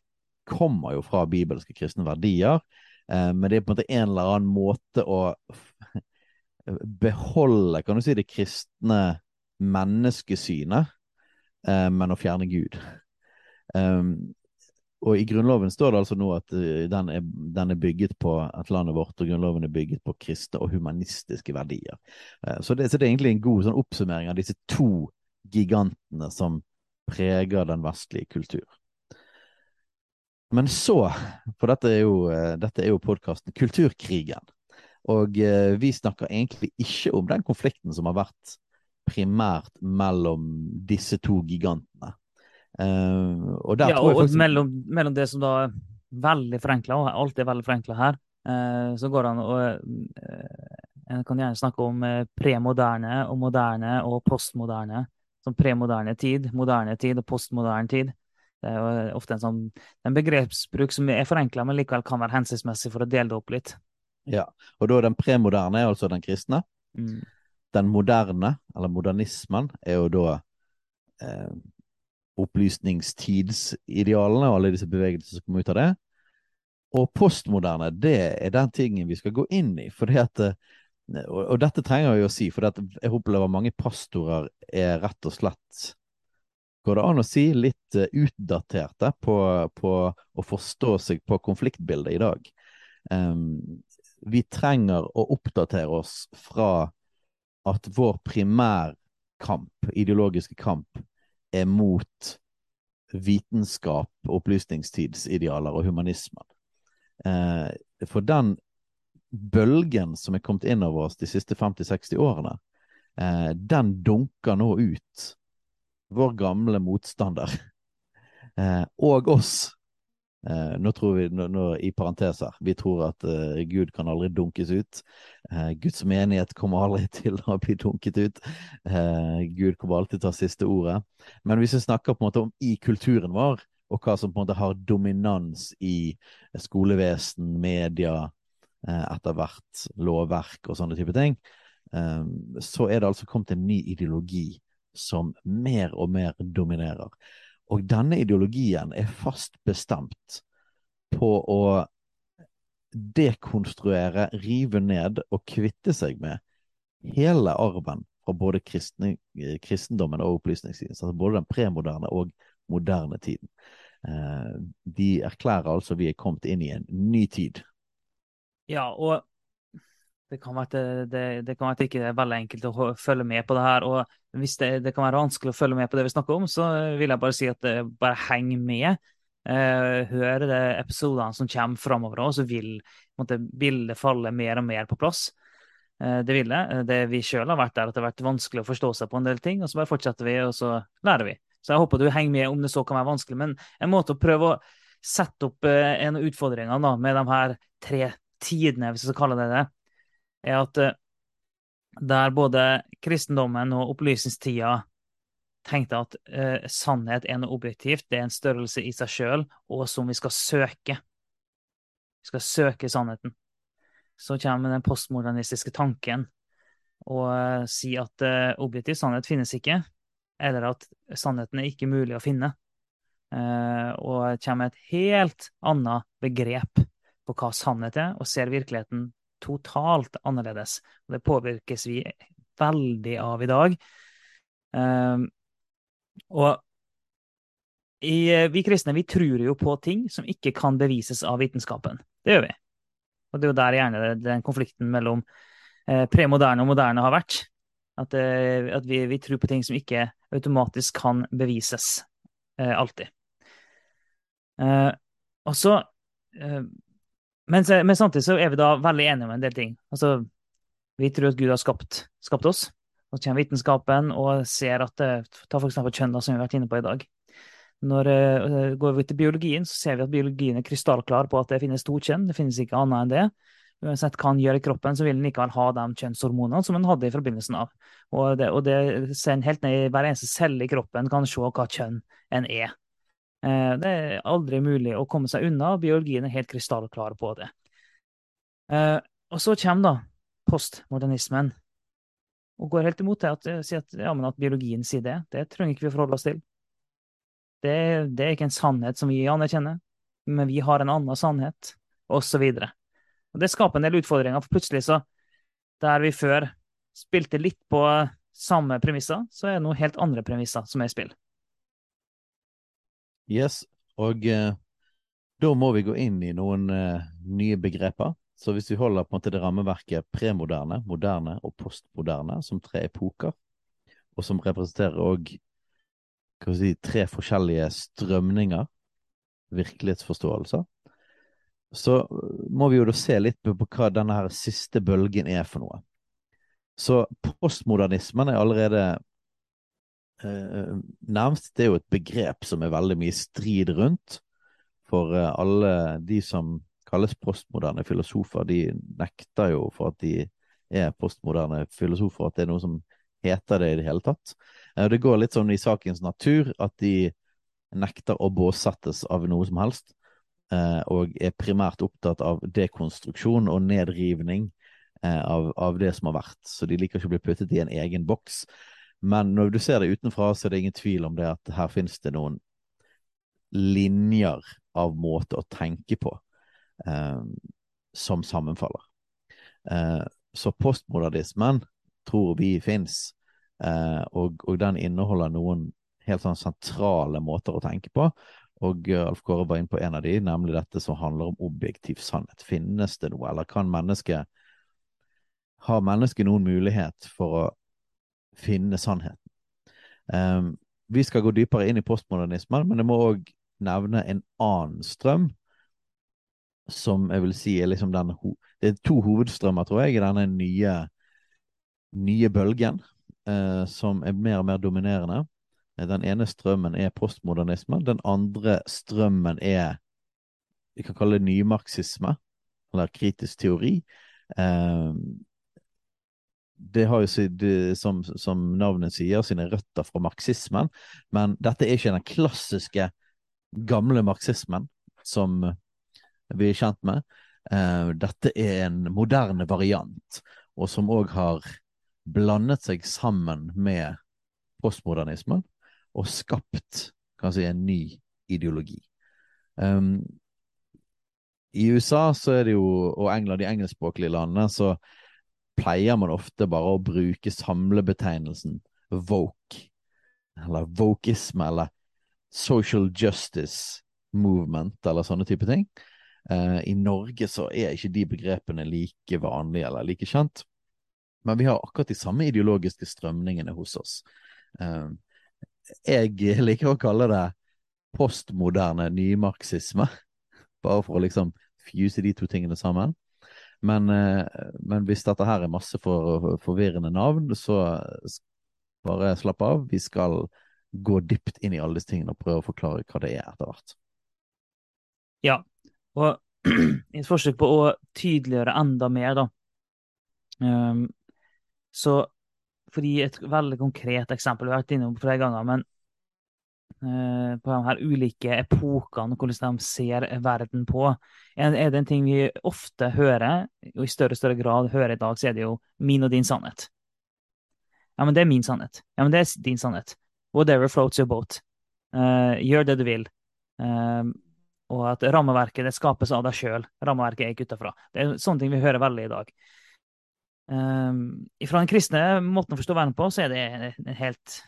kommer jo fra bibelske kristne verdier, uh, men det er på en måte en eller annen måte å beholde kan du si, det kristne menneskesynet, eh, men å fjerne Gud. Um, og i Grunnloven står det altså nå at uh, den, er, den, er, bygget på at landet vårt og Grunnloven er bygget på kristne og humanistiske verdier. Uh, så, det, så, det, er egentlig en god sånn, oppsummering av disse to gigantene som preger den vestlige kultur. Men så, for dette er jo, dette er jo podkasten Kulturkrigen. Og eh, vi snakker egentlig ikke om den konflikten som har vært primært mellom disse to gigantene. Uh, og ja, og, faktisk... mellom, mellom, det som da er veldig forenkla, og alt er veldig forenkla her, uh, så går det an å En kan gjerne snakke om premoderne og moderne og postmoderne. Som premoderne tid, moderne tid og postmoderne tid. Det er jo ofte en sånn en begrepsbruk som er forenkla, men likevel kan være hensiktsmessig for å dele det opp litt. Ja, og da den premoderne er altså den kristne. Mm. Den moderne, eller modernismen, er jo da eh, opplysningstidsidealene og alle disse bevegelsene som kommer ut av det. Og postmoderne, det er den tingen vi skal gå inn i. for det at, eh, og, og, dette trenger jeg å si, for jeg opplever mange pastorer er rett og slett Går det an å si litt uh, utdaterte på, på, å forstå seg på konfliktbildet i dag? Um, vi trenger å oppdatere oss fra at vår primærkamp, ideologiske kamp, er mot vitenskap, opplysningstidsidealer og humanismen. Eh, for den bølgen som er kommet inn over oss de siste 50-60 årene, eh, den dunker nå ut vår gamle motstander eh, og oss Eh, nå tror vi, nå, nå, i parenteser, vi tror at eh, Gud kan aldri dunkes ut. Eh, Guds menighet kommer aldri *laughs* til å bli dunket ut. Uh, Gud kommer alltid til å ta siste ordet. Men hvis vi snakker på en måte om i kulturen vår, og hva som på en måte har dominans i skolevesen, media, etter hvert lovverk og sånne type ting, så er det altså kommet en ny ideologi som mer og mer dominerer. Og denne ideologien er fast bestemt på å dekonstruere, rive ned og kvitte seg med hele arven fra både kristne, kristendommen og opplysningstiden. Altså både den premoderne og moderne tiden. Eh, de erklærer altså vi er kommet inn i en ny tid. Ja, og det kan, være at det, det kan være at det ikke er veldig enkelt å følge med på det her. Og hvis det, det, kan være vanskelig å følge med på det vi snakker om, så vil jeg bare si at det bare heng med. Eh, hør de episodene som kommer framover, og så vil måtte, bildet falle mer og mer på plass. Eh, det vil det. det vi sjøl har vært der, at det har vært vanskelig å forstå seg på en del ting. Og så bare fortsetter vi, og så lærer vi. Så jeg håper du henger med om det så kan være vanskelig. Men en måte å prøve å sette opp uh, en av utfordringene med de her tre tidene, hvis vi skal kalle det det, er at eh, der både kristendommen og opplysningstida tenkte at eh, sannhet er noe objektivt, det er en størrelse i seg sjøl, og som vi skal søke. Vi skal søke sannheten. Så kommer den postmodernistiske tanken og eh, si at eh, objektiv sannhet finnes ikke, eller at sannheten er ikke mulig å finne. Eh, og kommer et helt annet begrep på hva sannhet er, og ser virkeligheten totalt annerledes. Og det påvirkes vi veldig av i dag. Um, og i, vi kristne vi tror jo på ting som ikke kan bevises av vitenskapen. Det gjør vi. Og det er jo der gjerne den konflikten mellom eh, premoderne og moderne har vært. At, eh, at vi, vi, tror på ting som ikke automatisk kan bevises eh, alltid. Eh, og så eh, men, men, samtidig så er vi da veldig enige om en del ting. Altså, vi tror at Gud har skapt, skapt oss. Og kommer vitenskapen og ser at Ta for eksempel kjønn, som vi har vært inne på i dag. Når uh, går vi til biologien, så ser vi at biologien er krystallklar på at det finnes to kjønn. Det finnes ikke annet enn det. Uansett hva han gjør i kroppen, så vil han likevel ha de kjønnshormonene som han hadde i forbindelsen av. Og det, og det helt ned i hver eneste celle i kroppen kan se hva kjønn en er. Eh, det er aldri mulig å komme seg unna. Biologien er helt krystallklar på det. Eh, og så kommer da postmodernismen og går helt imot det. At, at, ja, at biologien sier det. Det trenger ikke vi forholde oss til. Det, det, er ikke en sannhet som vi anerkjenner, men vi har en annen sannhet, osv. Det skaper en del utfordringer, for plutselig så Der vi før spilte litt på samme premisser, så er det noen helt andre premisser som er i spill. Yes, og eh, da må vi gå inn i noen eh, nye begreper. Så hvis vi holder på en måte det rammeverket premoderne, moderne og postmoderne som tre epoker, og som representerer òg si, tre forskjellige strømninger, virkelighetsforståelser, så må vi jo da se litt på hva denne her siste bølgen er for noe. Så postmodernismen er allerede eh, nærmest det er jo et begrep som er veldig mye strid rundt. For eh, alle de som kalles postmoderne filosofer, de nekter jo for at de er postmoderne filosofer, at det er noe som heter det i det hele tatt. Eh, det går litt sånn i sakens natur at de nekter å båsettes av noe som helst, eh, og er primært opptatt av dekonstruksjon og nedrivning eh, av, av, det som har vært. Så de liker ikke å bli puttet i en egen boks. Men når du ser det utenfra, så er det ingen tvil om det at her finnes det noen linjer av måte å tenke på eh, som sammenfaller. Eh, så postmodernismen tror vi fins, eh, og, og, den inneholder noen helt sånn sentrale måter å tenke på. Og uh, Alf Kåre var inne på en av de, nemlig dette som handler om objektiv sannhet. Finnes det noe, eller kan mennesket Har mennesket noen mulighet for å finne sannheten. Um, vi skal gå dypere inn i postmodernismen, men jeg må òg nevne en annen strøm som jeg vil si er liksom den Det er to hovedstrømmer, tror jeg, i denne nye, nye bølgen, uh, som er mer og mer dominerende. Den ene strømmen er postmodernisme. Den andre strømmen er vi kan kalle det nymarxisme, eller kritisk teori. Eh, det har jo, det, som, som, navnet sier, sine røtter fra marxismen, men dette er ikke den klassiske gamle marxismen som vi er kjent med. Eh, dette er en moderne variant, og som òg har blandet seg sammen med postmodernismen og skapt kan si, en ny ideologi. Um, I USA så er det jo, og England, de engelskspråklige landene, så pleier man ofte bare å bruke samlebetegnelsen woke, eller wokisme, eller social justice movement, eller sånne type ting. Uh, I Norge så er ikke de begrepene like vanlige eller like kjent, men vi har akkurat de samme ideologiske strømningene hos oss. Uh, jeg liker å kalle det postmoderne nymarxisme, *laughs* bare for å liksom fuse de to tingene sammen. Men, eh, men hvis dette her er masse for, forvirrende navn, så bare slapp av. Vi skal gå dypt inn i alle disse tingene og prøve å forklare hva det er etter hvert. Ja, og i *clears throat* et forsøk på å tydeliggjøre enda mer, da, um, så for å gi et veldig konkret eksempel, vi har vært innom flere ganger, men på de her ulike epokene, hvordan de ser verden på, er, det en ting vi ofte hører, og i større og større grad hører i dag, så er det jo min og din sannhet. Ja, men det er min sannhet. Ja, men det er din sannhet. Whatever floats your boat. Uh, gjør det du vil. Uh, og at rammeverket det skapes av deg sjøl. Rammeverket er ikke utafra. Det er sånne ting vi hører veldig i dag. Uh, fra den kristne måten å forstå verden på, så er det en helt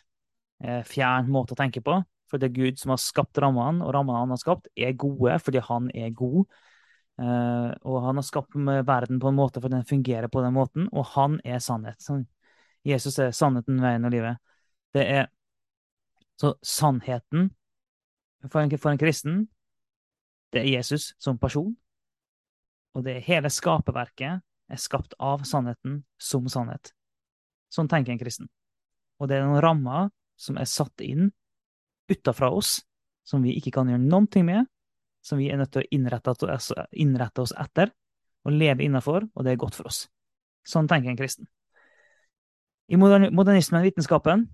eh, fjern måte å tenke på. For det er Gud som har skapt rammene, og rammene han har skapt, er gode fordi han er god. Uh, og han har skapt verden på en måte for den fungerer på den måten, og han er sannhet. Jesus er sannheten, veien og livet. Det er Så sannheten for en, for en kristen, det er Jesus som person. Og det er hele skaperverket er skapt av sannheten som sannhet. Sånn tenker en kristen. Og det er noen rammer som er satt inn utafra oss, som vi ikke kan gjøre ting med, som vi er nødt til å innrette, oss etter og leve innafor, og det er godt for oss. Sånn tenker en kristen. I modernismen vitenskapen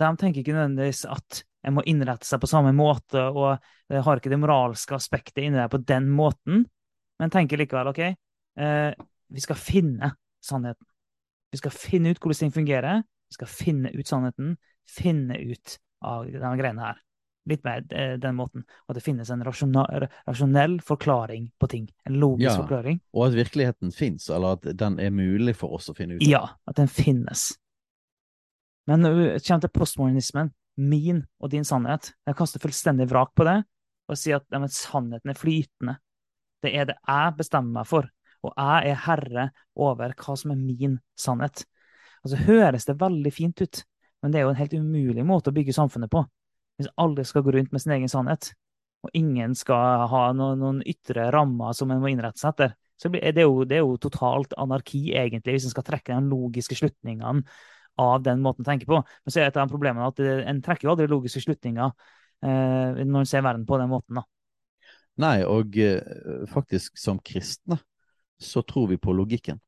de tenker ikke nødvendigvis at en må innrette seg på samme måte, og det har ikke det moralske aspektet inni der på den måten, men tenker likevel OK, eh, vi skal finne sannheten. Vi skal finne ut hvordan ting fungerer. Vi skal finne ut sannheten. Finne ut av denne greiene her. Litt mer eh, den måten. At det finnes en rasjonell forklaring på ting. En logisk ja, forklaring. Og at virkeligheten fins, eller at den er mulig for oss å finne ut av. Ja, at den finnes. Men når det kommer til postmodernismen, min og din sannhet, jeg kaster fullstendig vrak på det og sier at ja, sannheten er flytende. Det er det jeg bestemmer meg for og jeg er herre over hva som er min sannhet. Altså høres det veldig fint ut, men det er jo en helt umulig måte å bygge samfunnet på. Hvis alle skal gå rundt med sin egen sannhet, og ingen skal ha noen, noen ytre rammer som en må innrette seg etter, så er det, jo, det er jo totalt anarki, egentlig, hvis en skal trekke de logiske slutningene av den måten å tenke på. Men så er et av problemene at en trekker jo aldri logiske slutninger eh, når en ser verden på den måten. da. Nei, og eh, faktisk som kristne så tror vi på logikken.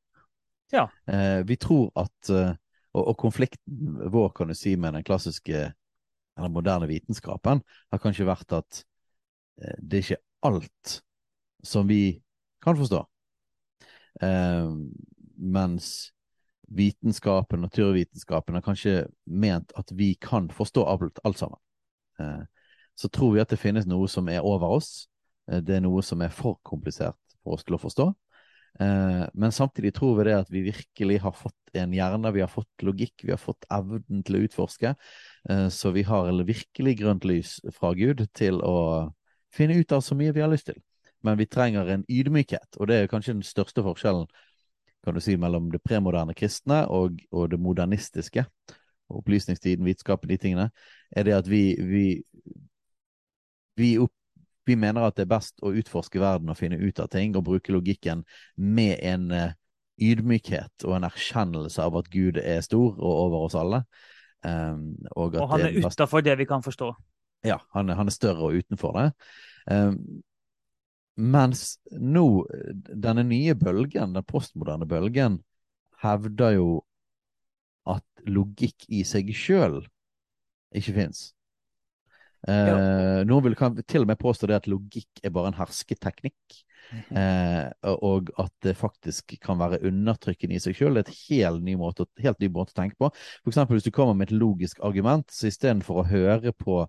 Ja. Eh, vi tror at eh, og, og, konflikten vår, kan du si, med den klassiske eller moderne vitenskapen har kanskje vært at eh, det er ikke alt som vi kan forstå. Eh, mens vitenskapen, naturvitenskapen, har kanskje ment at vi kan forstå alt, alt sammen. Eh, så tror vi at det finnes noe som er over oss. Eh, det er noe som er for komplisert for oss til å forstå. Eh, men samtidig tror vi det at vi virkelig har fått en hjerne, vi har fått logikk, vi har fått evnen til å utforske. Eh, så vi har virkelig grønt lys fra Gud til å finne ut av så mye vi har lyst til. Men vi trenger en ydmykhet, og det er kanskje den største forskjellen kan du si, mellom det premoderne kristne og, og det modernistiske. opplysningstiden, vitenskapen, de tingene, er det at vi, vi, vi, opp, vi, mener at det er best å utforske verden og finne ut av ting og bruke logikken med en uh, ydmykhet og en erkjennelse av at Gud er stor og over oss alle. Um, og, og, han er, er utafor det vi kan forstå. Ja, han, han er større og utenfor det. Um, mens nå, denne nye bølgen, den postmoderne bølgen, hevder jo at logikk i seg sjøl ikke fins. Eh. Noen vil kan til og med påstå det at logikk er bare en hersketeknikk. Mhm. Eh, og at det faktisk kan være undertrykkende i seg sjøl. Det er et helt ny, måte, helt ny måte å tenke på. F.eks. hvis du kommer med et logisk argument, så istedenfor å høre på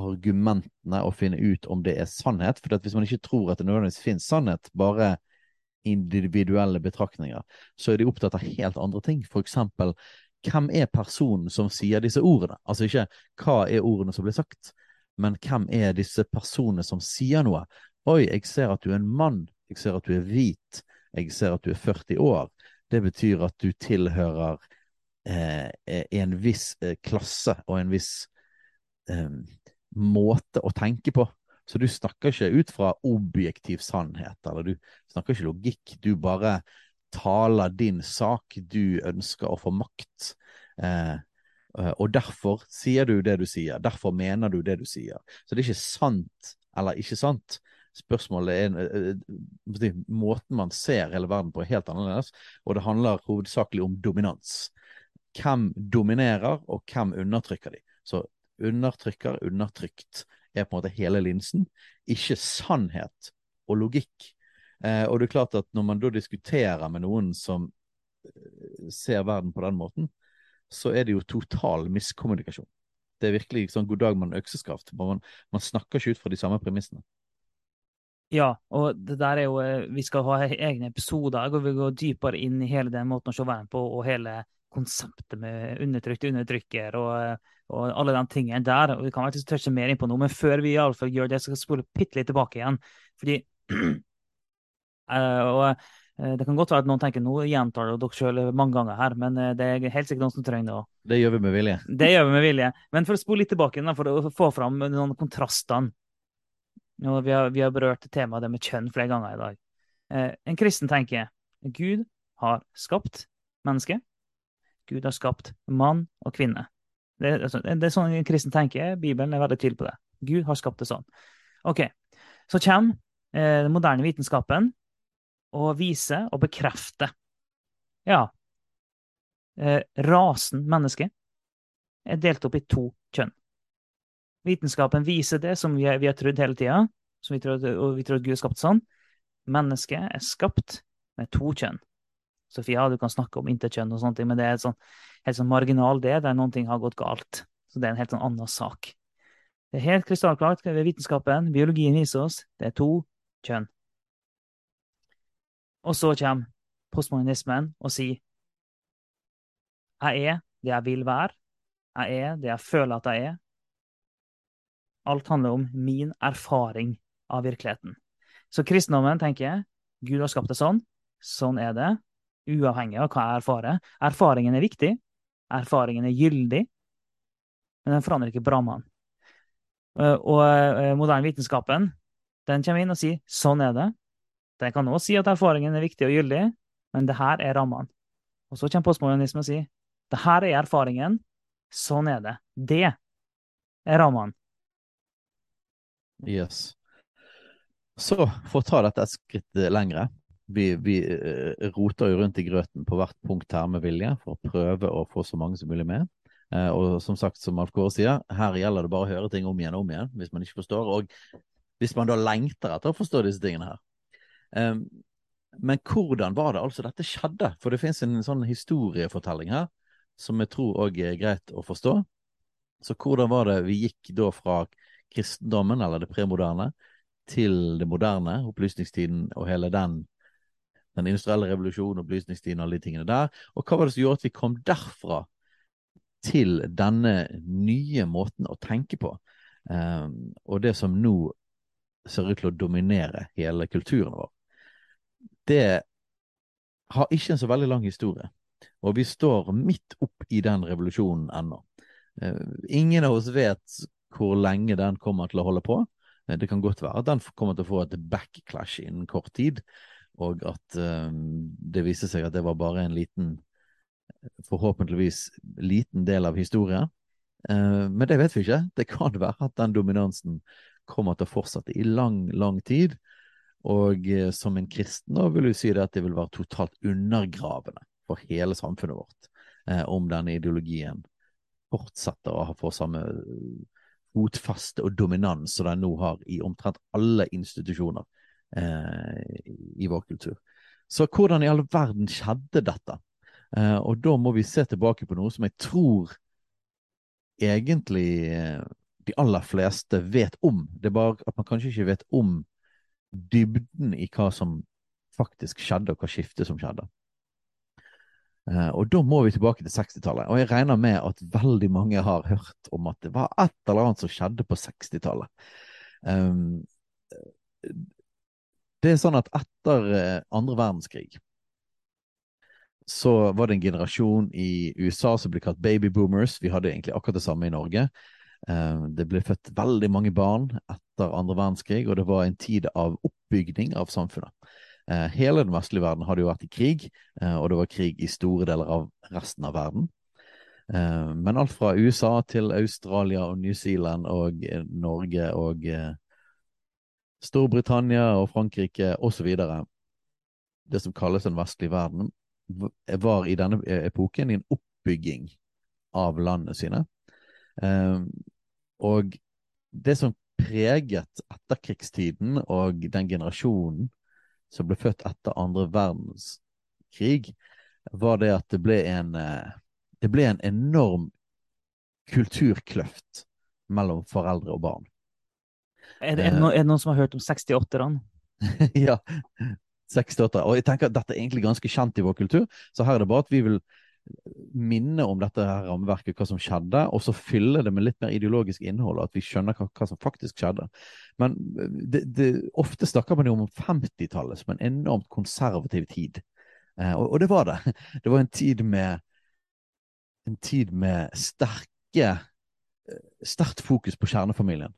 argumentene og finne ut om det er sannhet. For hvis man ikke tror at det nødvendigvis finnes sannhet, bare individuelle betraktninger, så er de opptatt av helt andre ting. For eksempel, hvem er personen som sier disse ordene? Altså ikke hva er ordene som blir sagt, men hvem er disse personene som sier noe? Oi, jeg ser at du er en mann. Jeg ser at du er hvit. Jeg ser at du er 40 år. Det betyr at du tilhører eh, en viss eh, klasse og en viss eh, måte å tenke på. Så du snakker ikke ut fra objektiv sannhet, eller du snakker ikke logikk. Du bare taler din sak. Du ønsker å få makt. Eh, eh, og derfor sier du det du sier. Derfor mener du det du sier. Så det er ikke sant eller ikke sant. Spørsmålet er eh, eh, måten man ser hele verden på, er helt annerledes. Og det handler hovedsakelig om dominans. Hvem dominerer, og hvem undertrykker de? Så undertrykker, undertrykt er på en måte hele linsen, ikke sannhet og logikk. Eh, og det er klart at når man da diskuterer med noen som eh, ser verden på den måten, så er det jo total miskommunikasjon. Det er virkelig sånn god dag man økseskaft. Man, man snakker ikke ut fra de samme premissene. Ja, og det der er jo eh, Vi skal ha egne episoder hvor vi går dypere inn i hele den måten å se verden på, og hele konseptet med undertrykte undertrykker og, og alle de tingene der. og Vi kan faktisk touche mer inn på noe, men før vi i alle fall gjør det, så skal jeg spole bitte litt tilbake igjen. Fordi *clears throat* og uh, Det kan godt være at noen tenker nå gjentar dere selv mange ganger her, men uh, det er helt sikkert noen som trenger det òg. Det gjør vi med vilje. Det gjør vi med vilje. Men for å spole litt tilbake, for å få fram noen kontrastene vi har, vi har berørt temaet det med kjønn flere ganger i dag. en kristen tenker Gud har skapt mennesket Gud har skapt mann og kvinne. Det, altså, det er sånn en kristen tenker. Bibelen er veldig tydelig på det. Gud har skapt det sånn. Ok, Så kommer eh, den moderne vitenskapen og vise og bekrefte Ja, eh, rasen menneske er delt opp i to kjønn. Vitenskapen viser det som vi, vi har trodd hele tida, og vi tror Gud har skapt sånn. Mennesket er skapt med to kjønn. Sofia, du kan snakke om interkjønn og sånne ting, men det er sånn, helt sånn marginal det der noen ting har gått galt. Så det er en helt sånn annen sak. Det er helt krystallklart ved vitenskapen, biologien viser oss, det er to kjønn. Og så kommer postmodernismen og sier jeg er det jeg vil være, jeg er det jeg føler at jeg er. Alt handler om min erfaring av virkeligheten. Så kristendommen tenker jeg, Gud har skapt det sånn, sånn er det, uavhengig av hva jeg erfarer. Erfaringen er viktig, erfaringen er gyldig, men den forandrer ikke brannmannen. Eh, og eh, moderne vitenskapen den kommer inn og sier sånn er det. Den kan også si at erfaringen er viktig og gyldig, men det her er rammene. Og så kommer postmodernismen og sier det her er erfaringen, sånn er det. Det er rammene. Yes. Så, for å ta dette et skritt lengre vi, vi uh, roter jo rundt i grøten på hvert punkt her med vilje, for å prøve å få så mange som mulig med. Uh, og som sagt, som Alf Kåre sier, her gjelder det bare å høre ting om igjen og om igjen hvis man ikke forstår. Og hvis man da lengter etter å forstå disse tingene her. Um, men hvordan var det altså dette skjedde? For det fins en sånn historiefortelling her som jeg tror òg er greit å forstå. Så hvordan var det vi gikk da fra kristendommen, eller det premoderne, til det moderne, opplysningstiden og hele den den industrielle revolusjonen, opplysningstiden og alle de tingene der. Og hva var det som gjorde at vi kom derfra til denne nye måten å tenke på? Um, og det som nå ser ut til å dominere hele kulturen vår. Det har ikke en så veldig lang historie. Og vi står midt opp i den revolusjonen ennå. Eh, ingen av oss vet hvor lenge den kommer til å holde på. Eh, det kan godt være at den kommer til å få et backclash innen kort tid, og at um, det viste seg at det var bare en liten, forhåpentligvis liten del av historien. Men det vet vi ikke. Det kan være at den dominansen kommer til å fortsette i lang, lang tid. Og uh, som en kristen da vil du si det at det vil være totalt undergravende for hele samfunnet vårt eh, om denne ideologien fortsetter å få samme fotfaste og dominans som den nå har i omtrent alle institusjoner eh, i vår kultur. Så hvordan i all verden skjedde dette? Eh, og da må vi se tilbake på noe som jeg tror egentlig eh, de aller fleste vet om. Det er bare at man kanskje ikke vet om dybden i hva som faktisk skjedde, og hva skiftet som skjedde. Uh, og da må vi tilbake til 60-tallet. Og jeg regner med at veldig mange har hørt om at det var et eller annet som skjedde på 60-tallet. Um, det er sånn at etter uh, andre verdenskrig så var det en generasjon i USA som ble kalt babyboomers. Vi hadde egentlig akkurat det samme i Norge. Uh, det ble født veldig mange barn etter andre verdenskrig, og det var en tid av oppbygning av samfunnet. Eh, hele den vestlige verden hadde jo vært i krig, eh, og det var krig i store deler av resten av verden. Eh, men alt fra USA til Australia og New Zealand og Norge og Storbritannia og Frankrike osv. Det som kalles den vestlige verden, var i denne epoken i en oppbygging av landene sine. Og det som preget etterkrigstiden og den generasjonen som ble født etter andre verdenskrig, var det at det ble en, eh, det ble en enorm kulturkløft mellom foreldre og barn. Er det, er det, noen, er det noen som har hørt om 68-erne? *laughs* ja. 68. Og jeg tenker at dette er egentlig ganske kjent i vår kultur, så her er det bare at vi vil minne om dette her rammeverket, hva som skjedde, og så fylle det med litt mer ideologisk innhold, og at vi skjønner hva, hva som faktisk skjedde. Men det, det, ofte snakker man jo om 50-tallet som en enormt konservativ tid. Eh, og, og, det var det. *laughs* Det var en tid med en tid med sterke sterkt fokus på kjernefamilien.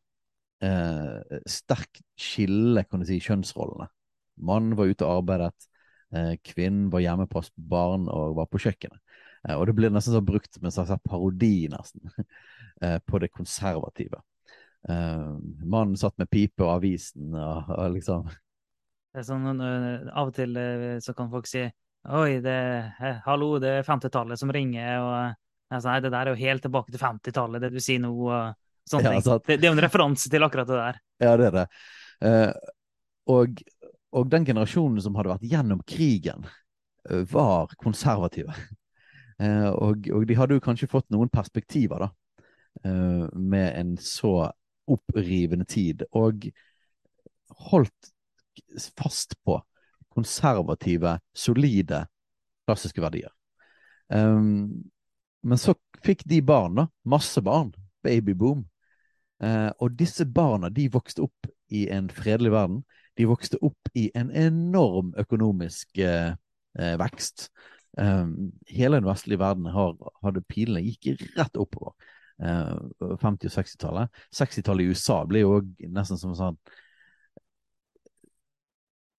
Eh, sterkt skille, kan du si, kjønnsrollene. Mannen var ute og arbeidet. Eh, kvinnen var hjemme på barn og var på kjøkkenet. Eh, og det blir nesten så brukt som en slags parodi, nesten, *laughs* eh, på det konservative. Mannen satt med pipe og avisen og, og liksom Det er sånn, Av og til så kan folk si Oi, det, hallo, det er 50-tallet som ringer. og altså, Nei, det der er jo helt tilbake til 50-tallet, det du sier nå. og sånne ja, ting. Det, det, er jo en referanse til akkurat det der. Ja, det er det. Uh, og, og den generasjonen som hadde vært gjennom krigen, eh, var konservative. Eh, og, og, de hadde jo kanskje fått noen perspektiver, da, eh, med en så opprivende tid. Og holdt fast på konservative, solide, klassiske verdier. men så fikk de barn, da. Masse barn. Babyboom. og disse barna de vokste opp i en fredelig verden de vokste opp i en enorm økonomisk eh, eh, vekst. Um, hele den vestlige verden har, hadde pilene gikk rett oppover. Uh, 50- og 60-tallet. 60-tallet i USA ble jo nesten som sånn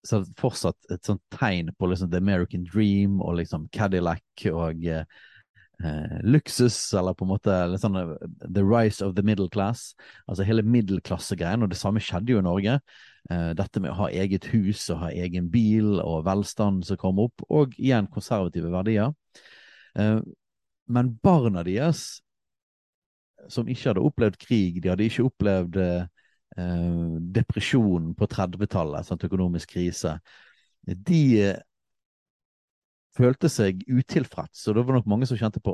så fortsatt et sånt tegn på liksom The American Dream og liksom Cadillac og eh, luksus, eller på en måte sånn, eh, the rise of the middle class. Altså hele middelklassegreien, og det samme skjedde jo i Norge. Eh, dette med å ha eget hus og ha egen bil og velstand som kom opp, og igjen konservative verdier. Eh, men barna deres, som ikke hadde opplevd krig, de hadde ikke opplevd eh, depresjon på 30-tallet, sånn økonomisk krise, de følte seg utilfreds, og det var nok mange som kjente på,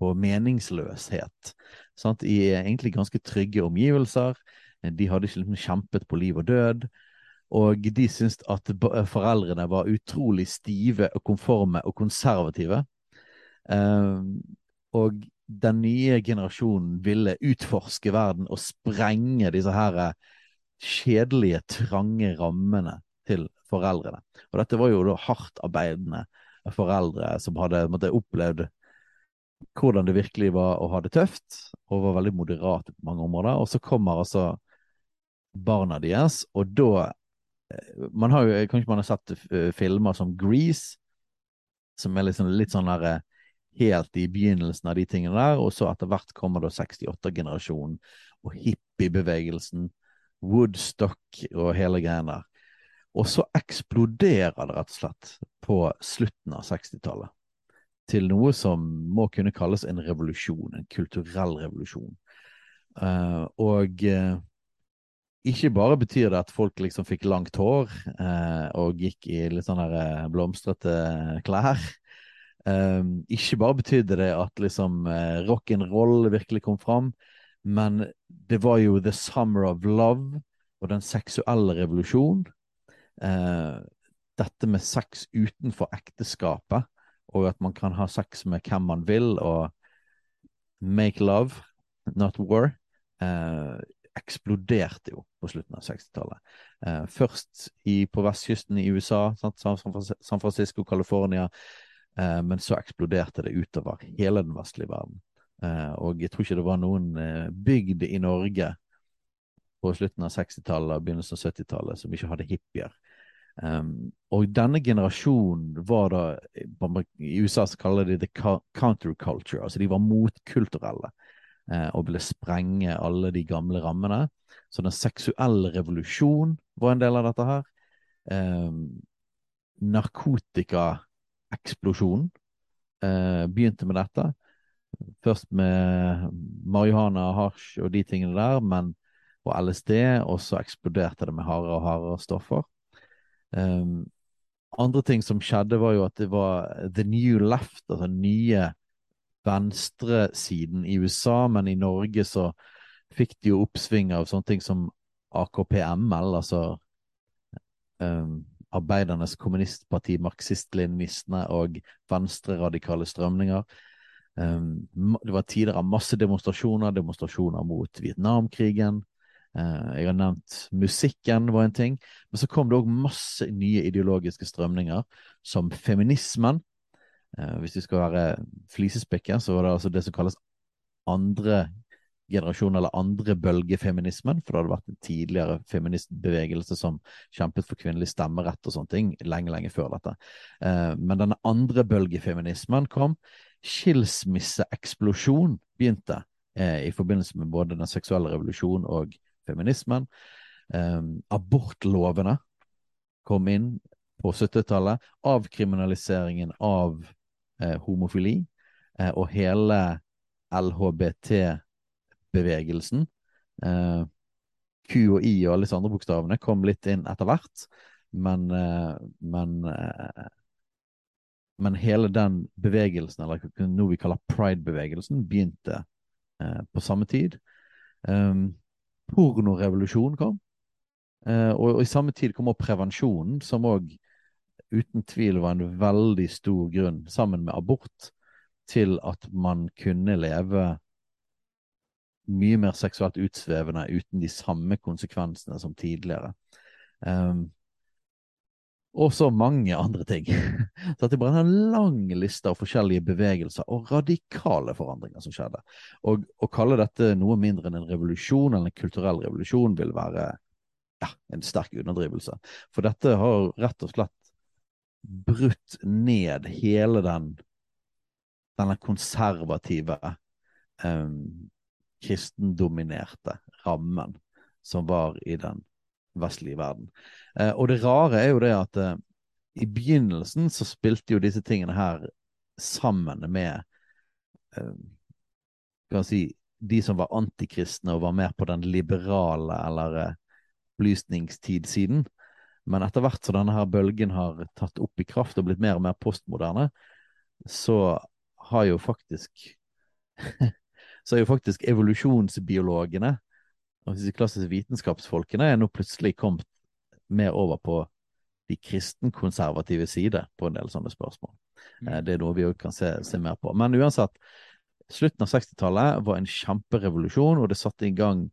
på meningsløshet. Sant? I egentlig ganske trygge omgivelser. De hadde ikke liksom kjempet på liv og død. Og de syntes at foreldrene var utrolig stive og konforme og konservative. Um, og den nye generasjonen ville utforske verden og sprenge disse her kjedelige, trange rammene til foreldrene. Og dette var jo da hardt arbeidende foreldre som hadde måtte, opplevd hvordan det virkelig var å ha det tøft, og var veldig moderate på mange områder. Og så kommer altså barna deres, og da eh, man har jo, Kanskje man har sett uh, filmer som Grease, som er liksom litt sånn der uh, helt i begynnelsen av de tingene der, og så etter hvert kommer da 68-generasjonen og hippiebevegelsen, Woodstock og hele greia der. Og så eksploderer det rett og slett på slutten av 60-tallet til noe som må kunne kalles en revolusjon, en kulturell revolusjon. Uh, og uh, ikke bare betyr det at folk liksom fikk langt hår eh, og gikk i litt sånne blomstrete klær. ikke bare betydde det at liksom rock'n'roll virkelig kom fram, men det var jo the summer of love og den seksuelle revolusjon. dette med sex utenfor ekteskapet og at man kan ha sex med hvem man vil, og make love, not war, eh, eksploderte jo på slutten av 60-tallet. Eh, først i, på vestkysten i USA, sant? San Francisco, California, eh, men så eksploderte det utover hele den vestlige verden. Eh, og jeg tror ikke det var noen eh, bygd i Norge på slutten av 60-tallet og begynnelsen av 70-tallet som ikke hadde hippier. Um, og denne generasjonen var da I USA så kaller de det counterculture. Altså de var motkulturelle og ville sprenge alle de gamle rammene. Så den seksuelle revolusjon var en del av dette her. Eh, Narkotikaeksplosjonen eh, begynte med dette. Først med marihuana, hasj og de tingene der, men, og LSD, og så eksploderte det med hardere og hardere stoffer. Um, andre ting som skjedde, var jo at det var the new left, altså nye venstresiden i USA, men i Norge så fikk de jo oppsving av sånne ting som AKPML, altså um, Arbeidernes kommunistparti, marxist-leninistene og venstreradikale strømninger. Um, det var tider av masse demonstrasjoner, demonstrasjoner mot Vietnamkrigen, Uh, jeg har nevnt musikken var en ting, men så kom det òg masse nye ideologiske strømninger, som feminismen. Uh, hvis vi skal være flisespikker, så var det altså det som kalles andre generasjon eller andre bølgefeminismen, for det hadde vært en tidligere feministbevegelse som kjempet for kvinnelig stemmerett og sånne ting lenge, lenge før dette. Uh, men denne andre bølgefeminismen kom. Skilsmisseeksplosjon begynte i forbindelse med både den seksuelle revolusjonen og feminismen. Abortlovene kom inn på 70-tallet. Avkriminaliseringen av eh, homofili eh, og hele LHBT-bevegelsen. Eh, Q og I og alle disse andre bokstavene kom litt inn etter hvert, men, eh, men, eh, men hele den bevegelsen, eller noe vi kaller pride-bevegelsen, begynte eh, på samme tid. Pornorevolusjonen kom. Og, og, i samme tid kom også prevensjonen, som òg uten tvil var en veldig stor grunn, sammen med abort, til at man kunne leve mye mer seksuelt utsvevende uten de samme konsekvensene som tidligere. Um, og så mange andre ting. *laughs* Så det er bare en lang liste av forskjellige bevegelser og radikale forandringer som skjedde. Og å kalle dette noe mindre enn en revolusjon eller en kulturell revolusjon vil være ja, en sterk underdrivelse. For dette har rett og slett brutt ned hele den denne konservative, um, kristendominerte rammen som var i den vestlige verden. Eh, og det rare er jo det at eh, i begynnelsen så spilte jo disse tingene her sammen med eh, kan si, de som var antikristne og var mer på den liberale eller eh, opplysningstidssiden. Men etter hvert som denne her bølgen har tatt opp i kraft og blitt mer og mer postmoderne, så har jo faktisk *laughs* så er jo faktisk evolusjonsbiologene og disse klassiske vitenskapsfolkene er nå plutselig kommet mer over på de kristenkonservative side på en del sånne spørsmål. Mm. Eh, det er noe vi òg kan se, se, mer på. Men uansett, slutten av 60-tallet var en kjemperevolusjon, og det satte i gang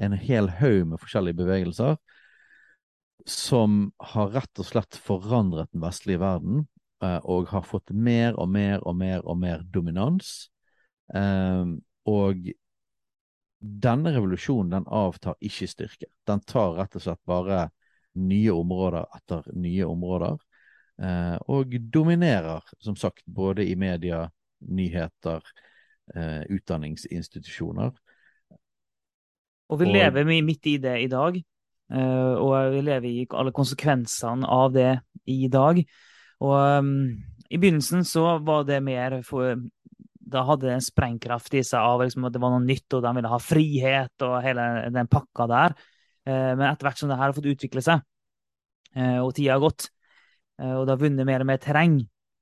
en hel haug med forskjellige bevegelser som har rett og slett forandret den vestlige verden eh, og har fått mer og mer og mer og mer dominans. Eh, og denne revolusjonen den avtar ikke styrke. Den tar rett og slett bare nye områder etter nye områder. Eh, og dominerer, som sagt, både i media, nyheter, eh, utdanningsinstitusjoner. Og vi lever mi- midt i det i dag. Eh, og vi lever i alle konsekvensene av det i dag. Og um, i begynnelsen så var det mer for Da hadde det en sprengkraft i seg av liksom, at det var noe nytt, og de ville ha frihet og hele den pakka der. Uh, men etter hvert som det her har fått utvikle seg, uh, og tida har gått, uh, og det har vunnet mer og mer terreng,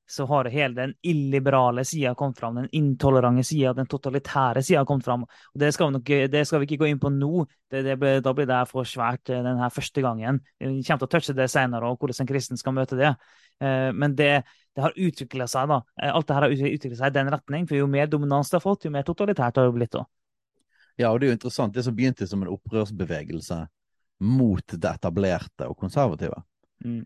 så har hele den illiberale sida kommet fram, den intolerante sida, den totalitære sida kommet fram. Og det skal, vi nok, det skal vi ikke gå inn på nå, det, det ble, da blir det for svært eh, denne første gangen. Vi kommer til å touche det senere, og hvordan en kristen skal møte det. Eh, Men det, det har utvikla seg, da. Eh, Alt det her har utvikla seg i den retning, for jo mer dominans det har fått, jo mer totalitært har det blitt. da. Ja, og det er jo interessant. Det som begynte som en opprørsbevegelse mot det etablerte og konservative, Mm.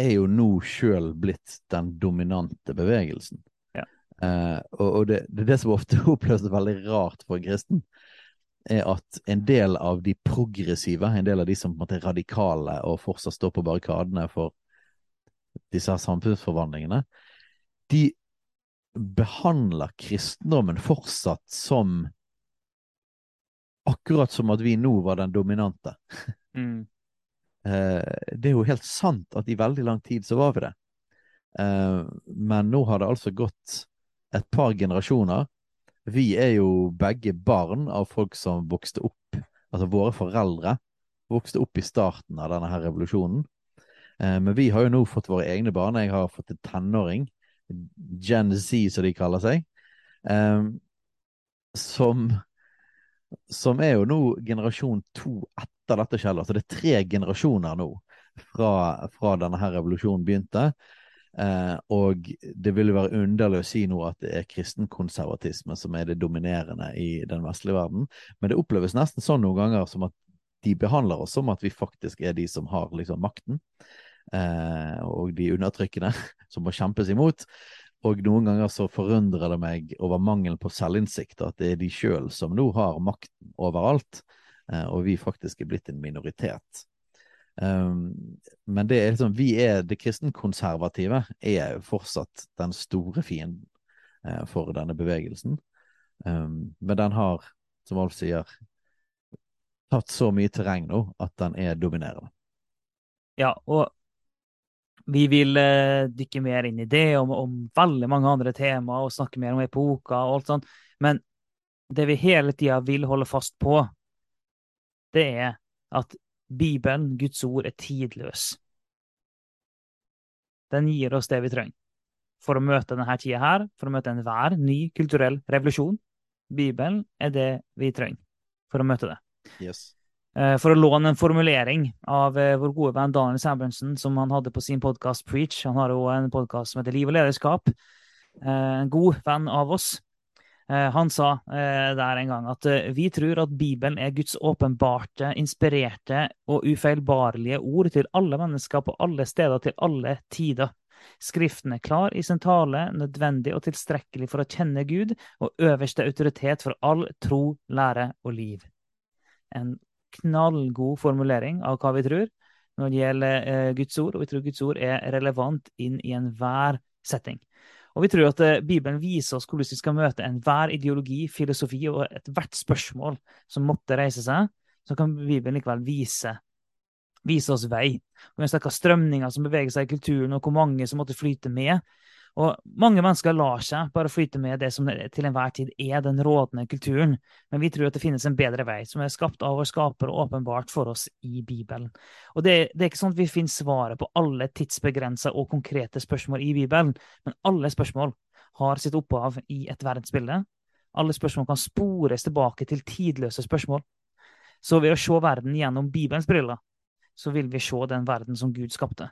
Er jo nå sjøl blitt den dominante bevegelsen. Ja. Eh, og og det, det er det som ofte *laughs* oppleves veldig rart for en kristen, er at en del av de progressive, en del av de som på en måte er radikale og fortsatt står på barrikadene for disse her samfunnsforvandlingene, de behandler kristendommen fortsatt som akkurat som at vi nå var den dominante. Mm. Eh, det er jo helt sant at i veldig lang tid så var vi det. Eh, men nå har det altså gått et par generasjoner. Vi er jo begge barn av folk som vokste opp, altså våre foreldre vokste opp i starten av denne her revolusjonen. Eh, men vi har jo nå fått våre egne barn. Jeg har fått en tenåring, Gen Z som de kaller seg, som som er jo nå generasjon to etter dette skjedde. Altså det er tre generasjoner nå fra, fra denne her revolusjonen begynte. Eh, og det vil være underlig å si nå at det er kristenkonservatisme som er det dominerende i den vestlige verden. Men det oppleves nesten sånn noen ganger som at de behandler oss som at vi faktisk er de som har liksom makten. Eh, og de undertrykkende *laughs* som må kjempes imot. Og noen ganger så forundrer det meg over mangelen på selvinnsikt, at det er de sjøl som nå har makten overalt, eh, og vi faktisk er blitt en minoritet. Um, men det er liksom, vi er det kristenkonservative er fortsatt den store fienden eh, for denne bevegelsen. Um, men den har, som Alf sier, tatt så mye terreng nå at den er dominerende. Ja, og vi vil eh, dykke mer inn i det, om, om veldig mange andre temaer, og snakke mer om epoker og alt sånt. Men det vi hele tida vil holde fast på, det er at Bibelen, Guds ord, er tidløs. Den gir oss det vi trenger for å møte denne tida her, for å møte enhver ny kulturell revolusjon. Bibelen er det vi trenger for å møte det. Yes. Eh, For å låne en formulering av eh, vår gode venn Daniel Sambrunsen som han hadde på sin podkast Preach. Han har jo en podkast som heter Liv og lederskap. Eh, En god venn av oss. Han sa der en gang at vi tror at Bibelen er Guds åpenbarte, inspirerte og ufeilbarlige ord til alle mennesker på alle steder til alle tider. Skriften er klar i sin tale, nødvendig og tilstrekkelig for å kjenne Gud, og øverste autoritet for all tro, lære og liv. En knallgod formulering av hva vi tror når det gjelder eh, Guds ord, og vi tror Guds ord er relevant inn i enhver setting. Og vi tror at eh, Bibelen viser oss hvordan vi skal møte enhver ideologi, filosofi og ethvert spørsmål som måtte reise seg. Så kan Bibelen likevel vise, vise oss vei. Og vi snakker strømninger som beveger seg i kulturen, og hvor mange som måtte flyte med. Og mange mennesker lar seg bare flyte med det som til enhver tid er den rådende kulturen. Men vi tror at det finnes en bedre vei, som er skapt av vår skaper og åpenbart for oss i Bibelen. Og det, det er ikke sånn at vi finner svaret på alle tidsbegrensa og konkrete spørsmål i Bibelen, men alle spørsmål har sitt opphav i et verdensbilde. Alle spørsmål kan spores tilbake til tidløse spørsmål. Så ved å se verden gjennom Bibelens briller, så vil vi se den verden som Gud skapte.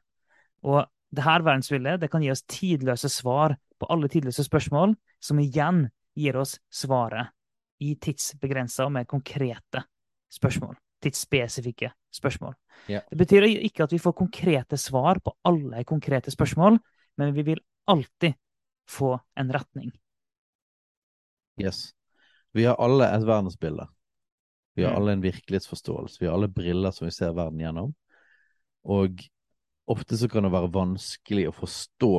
Og det her verdensbildet det kan gi oss tidløse svar på alle tidløse spørsmål, som igjen gir oss svaret i tidsbegrensa og mer konkrete spørsmål. Tidsspesifikke spørsmål. Ja. Det betyr ikke at vi får konkrete svar på alle konkrete spørsmål, men vi vil alltid få en retning. Yes. Vi har alle et verdensbilde. Vi har Mm. alle en virkelighetsforståelse. Vi har alle briller som vi ser verden gjennom. Og ofte så kan det være vanskelig å forstå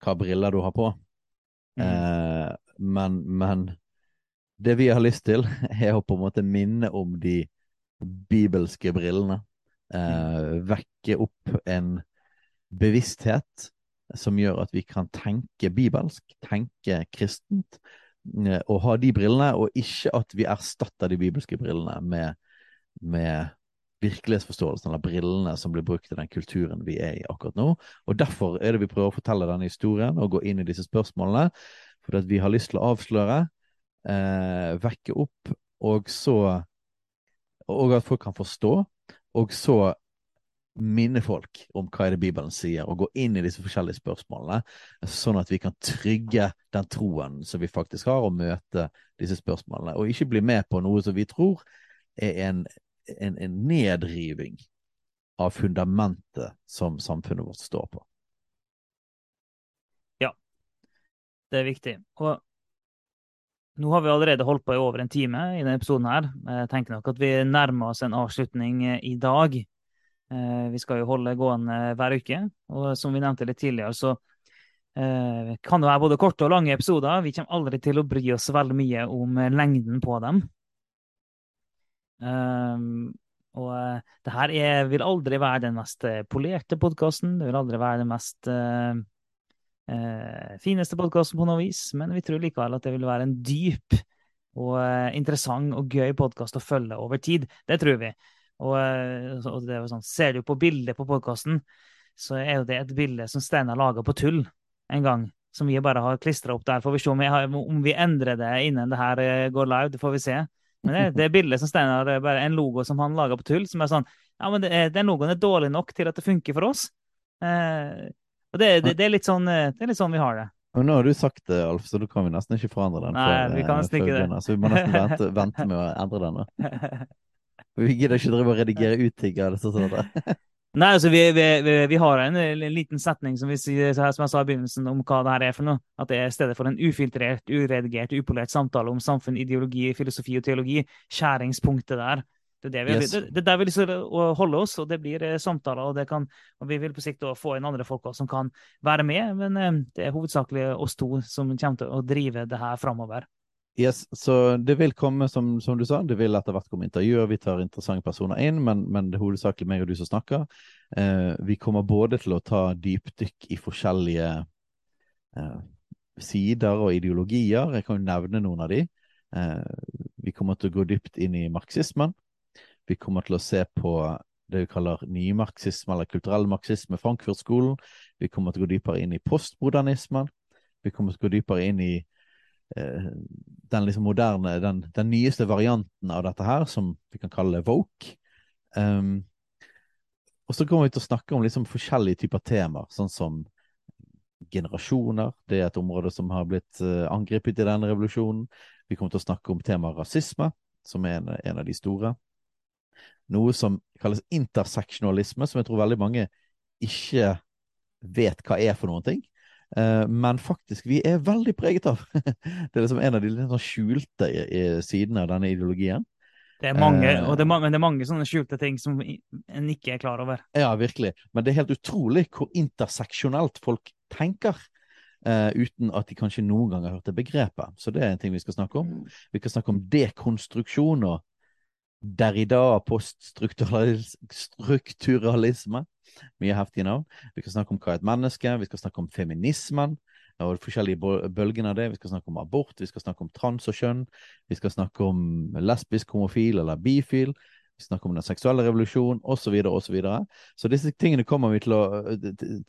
hva briller du har på. Mm. Eh, men, men det vi har lyst til, *laughs* er å på en måte minne om de bibelske brillene. Eh, vekke opp en bevissthet som gjør at vi kan tenke bibelsk, tenke kristent, eh, og ha de brillene, og ikke at vi erstatter de bibelske brillene med, med virkelighetsforståelsen eller brillene som blir brukt i den kulturen vi er i akkurat nå. Og Derfor er det vi prøver å fortelle denne historien og gå inn i disse spørsmålene. For at vi har lyst til å avsløre, eh, vekke opp, og så Og at folk kan forstå. Og så minne folk om hva er det Bibelen sier, og gå inn i disse forskjellige spørsmålene, sånn at vi kan trygge den troen som vi faktisk har, og møte disse spørsmålene. Og ikke bli med på noe som vi tror er en, en, en nedriving av fundamentet som samfunnet vårt står på. Ja, Det er viktig. Og nå har vi allerede holdt på i over en time i denne episoden her. Jeg tenker nok at vi nærmer oss en avslutning eh, i dag. Eh, Vi skal jo holde gående hver uke, og som vi nevnte litt tidligere, så eh, kan det være både korte og lange episoder. Vi kommer aldri til å bry oss veldig mye om eh, lengden på dem. Um, og eh, det her er, vil aldri være den mest eh, polerte podkasten. Det vil aldri være den mest uh, uh, fineste podkasten på noe vis, men vi tror likevel at det vil være en dyp og uh, interessant og gøy podkast å følge over tid. Det tror vi. Og, og det er jo sånn, Ser du på bildet på podkasten, så er jo det et bilde som Steinar laga på tull en gang. Som vi bare har klistra opp der. Får vi se om vi, har, om vi endrer det innen det her går live. Det får vi se. Men det, det bildet som Steinar er bare en logo som han lager på tull, som er sånn Ja, men det den logoen er dårlig nok til at det funker for oss. Eh, og det, det, det, er litt sånn, eh, det er litt sånn vi har det. Men nå har du sagt det, Alf, så da kan vi nesten ikke forandre den. Nei, for, vi kan eh, nesten ikke det. Så vi må nesten vente, vente med å endre den. nå. *laughs* Vi gidder ikke drive og redigere ut ting av det. sånn Nei, altså vi, vi, vi, har en, en liten setning som, vi sier, som jeg sa i begynnelsen, om hva det her er for noe. At det er stedet for en ufiltrert, uredigert, upolert samtale om samfunn, ideologi, filosofi og teologi. Skjæringspunktet der. Det er, det, vi, Yes. det, det er der vi liksom holder holde oss, og det blir eh, samtaler. Og, det kan, og vi vil på sikt få inn andre folk også, som kan være med, men eh, det er hovedsakelig oss to som kommer til å drive det her framover. Yes, så det vil komme, som, som du sa, det vil etter hvert komme intervjuer. Vi tar interessante personer inn, men, men det er hovedsakelig meg og du som snakker. Eh, vi kommer både til å ta dypdykk i forskjellige eh, sider og ideologier. Jeg kan jo nevne noen av de. Eh, vi kommer til å gå dypt inn i marxismen. Vi kommer til å se på det vi kaller nymarxisme eller kulturell marxisme, Frankfurt-skolen. Vi kommer til å gå dypere inn i postmodernismen. Vi kommer til å gå dypere inn i eh, den liksom moderne, den, den nyeste varianten av dette her, som vi kan kalle woke. Um, og så kommer vi til å snakke om liksom forskjellige typer temaer, sånn som generasjoner. Det er et område som har blitt eh, angrepet i denne revolusjonen. Vi kommer til å snakke om temaet rasisme, som er en, en av de store. Noe som kalles interseksjonalisme, som jeg tror veldig mange ikke vet hva er for noen ting. Eh, men faktisk, vi er veldig preget av. *laughs* det er liksom en av de litt sånn skjulte sidene av denne ideologien. Det er mange, Eh. og det er, men det er mange sånne skjulte ting som en ikke er klar over. Ja, virkelig. Men det er helt utrolig hvor interseksjonelt folk tenker. Uh, uten at de kanskje noen gang har hørt det begrepet. Så det er en ting vi skal snakke om. Vi skal snakke om dekonstruksjon og Derrida poststrukturalisme. Mye heftige navn. Vi skal snakke om hva er et menneske. Vi skal snakke om feminismen og de forskjellige bølgene av det. Vi skal snakke om abort, vi skal snakke om trans og kjønn. Vi skal snakke om lesbisk, homofil eller bifil. Vi snakker om den seksuelle revolusjonen osv. og Så, videre. så disse tingene kommer vi til å,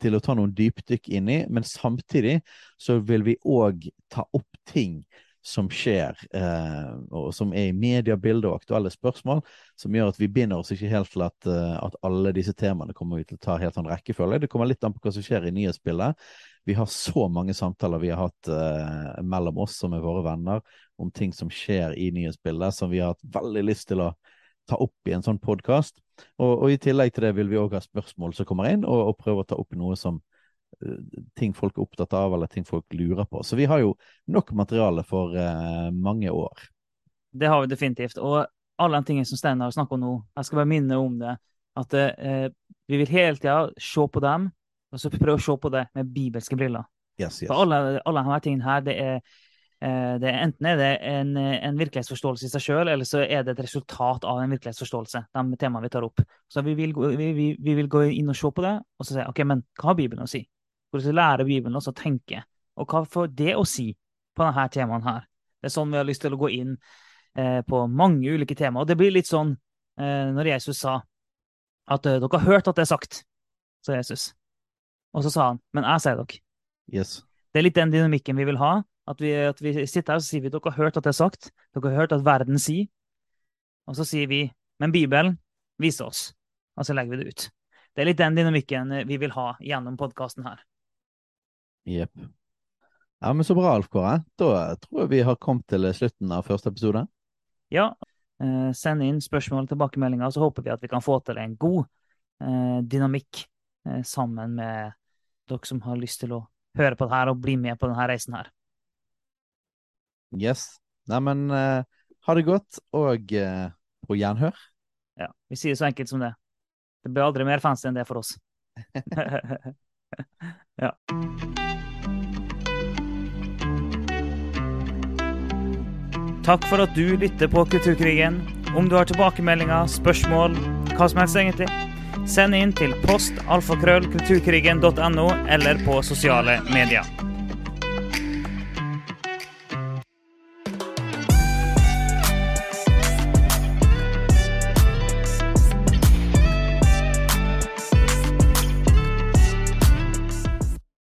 til å ta noen dypdykk inn i, men samtidig så vil vi òg ta opp ting som skjer, eh, og som er i mediebildet og aktuelle spørsmål, som gjør at vi binder oss ikke helt til at, eh, at alle disse temaene kommer vi til å ta helt sånn rekkefølge. Det kommer litt an på hva som skjer i nyhetsbildet. Vi har så mange samtaler vi har hatt eh, mellom oss og med våre venner om ting som skjer i nyhetsbildet, som vi har hatt veldig lyst til å ta opp i en sånn podkast. Og, og i tillegg til det vil vi òg ha spørsmål som kommer inn, og, og prøve å ta opp noe som ting folk er opptatt av, eller ting folk lurer på. Så vi har jo nok materiale for uh, mange år. Det har vi definitivt. Og alle de tingene som Steinar snakket om nå, jeg skal bare minne om det. At uh, vi vil hele tida se på dem, og så prøve å se på det med bibelske briller. Yes, yes. For alle, alle disse tingene her, det er, det er enten er det en, en virkelighetsforståelse i seg sjøl, eller så er det et resultat av en virkelighetsforståelse, de temaene vi tar opp. Så vi vil, vi, vi, vi vil gå inn og se på det, og så si OK, men hva har Bibelen å si? Hvordan lærer Bibelen oss å tenke? Og hva får det å si på denne temaen her? Det er sånn vi har lyst til å gå inn eh, på mange ulike temaer. Og det blir litt sånn eh, når Jesus sa at eh, dere har hørt at det er sagt, sa Jesus. Og så sa han, men jeg sier dere. Yes. Det er litt den dynamikken vi vil ha. At vi, at vi sitter her og sier vi, dere har hørt at det er sagt. Dere har hørt at verden sier. Og så sier vi, men Bibelen viser oss. Og så legger vi det ut. Det er litt den dynamikken vi vil ha gjennom podkasten her. Jepp. Ja, men så bra, Alf Kåre. Da tror jeg vi har kommet til slutten av første episode. Ja. Eh, send inn spørsmål og tilbakemeldinger, så håper vi at vi kan få til en god eh, dynamikk eh, sammen med dere som har lyst til å høre på det her og bli med på denne reisen her. Yes. Neimen, eh, ha det godt, og eh, på gjenhør. Ja. Vi sier det så enkelt som det. Det blir aldri mer fancy enn det for oss. *laughs* *laughs* *laughs* ja. Takk for at du lytter på Kulturkrigen. Om du har tilbakemeldinger, spørsmål, hva som helst egentlig, send inn til post alfakrøllkulturkrigen.no eller på sosiale medier.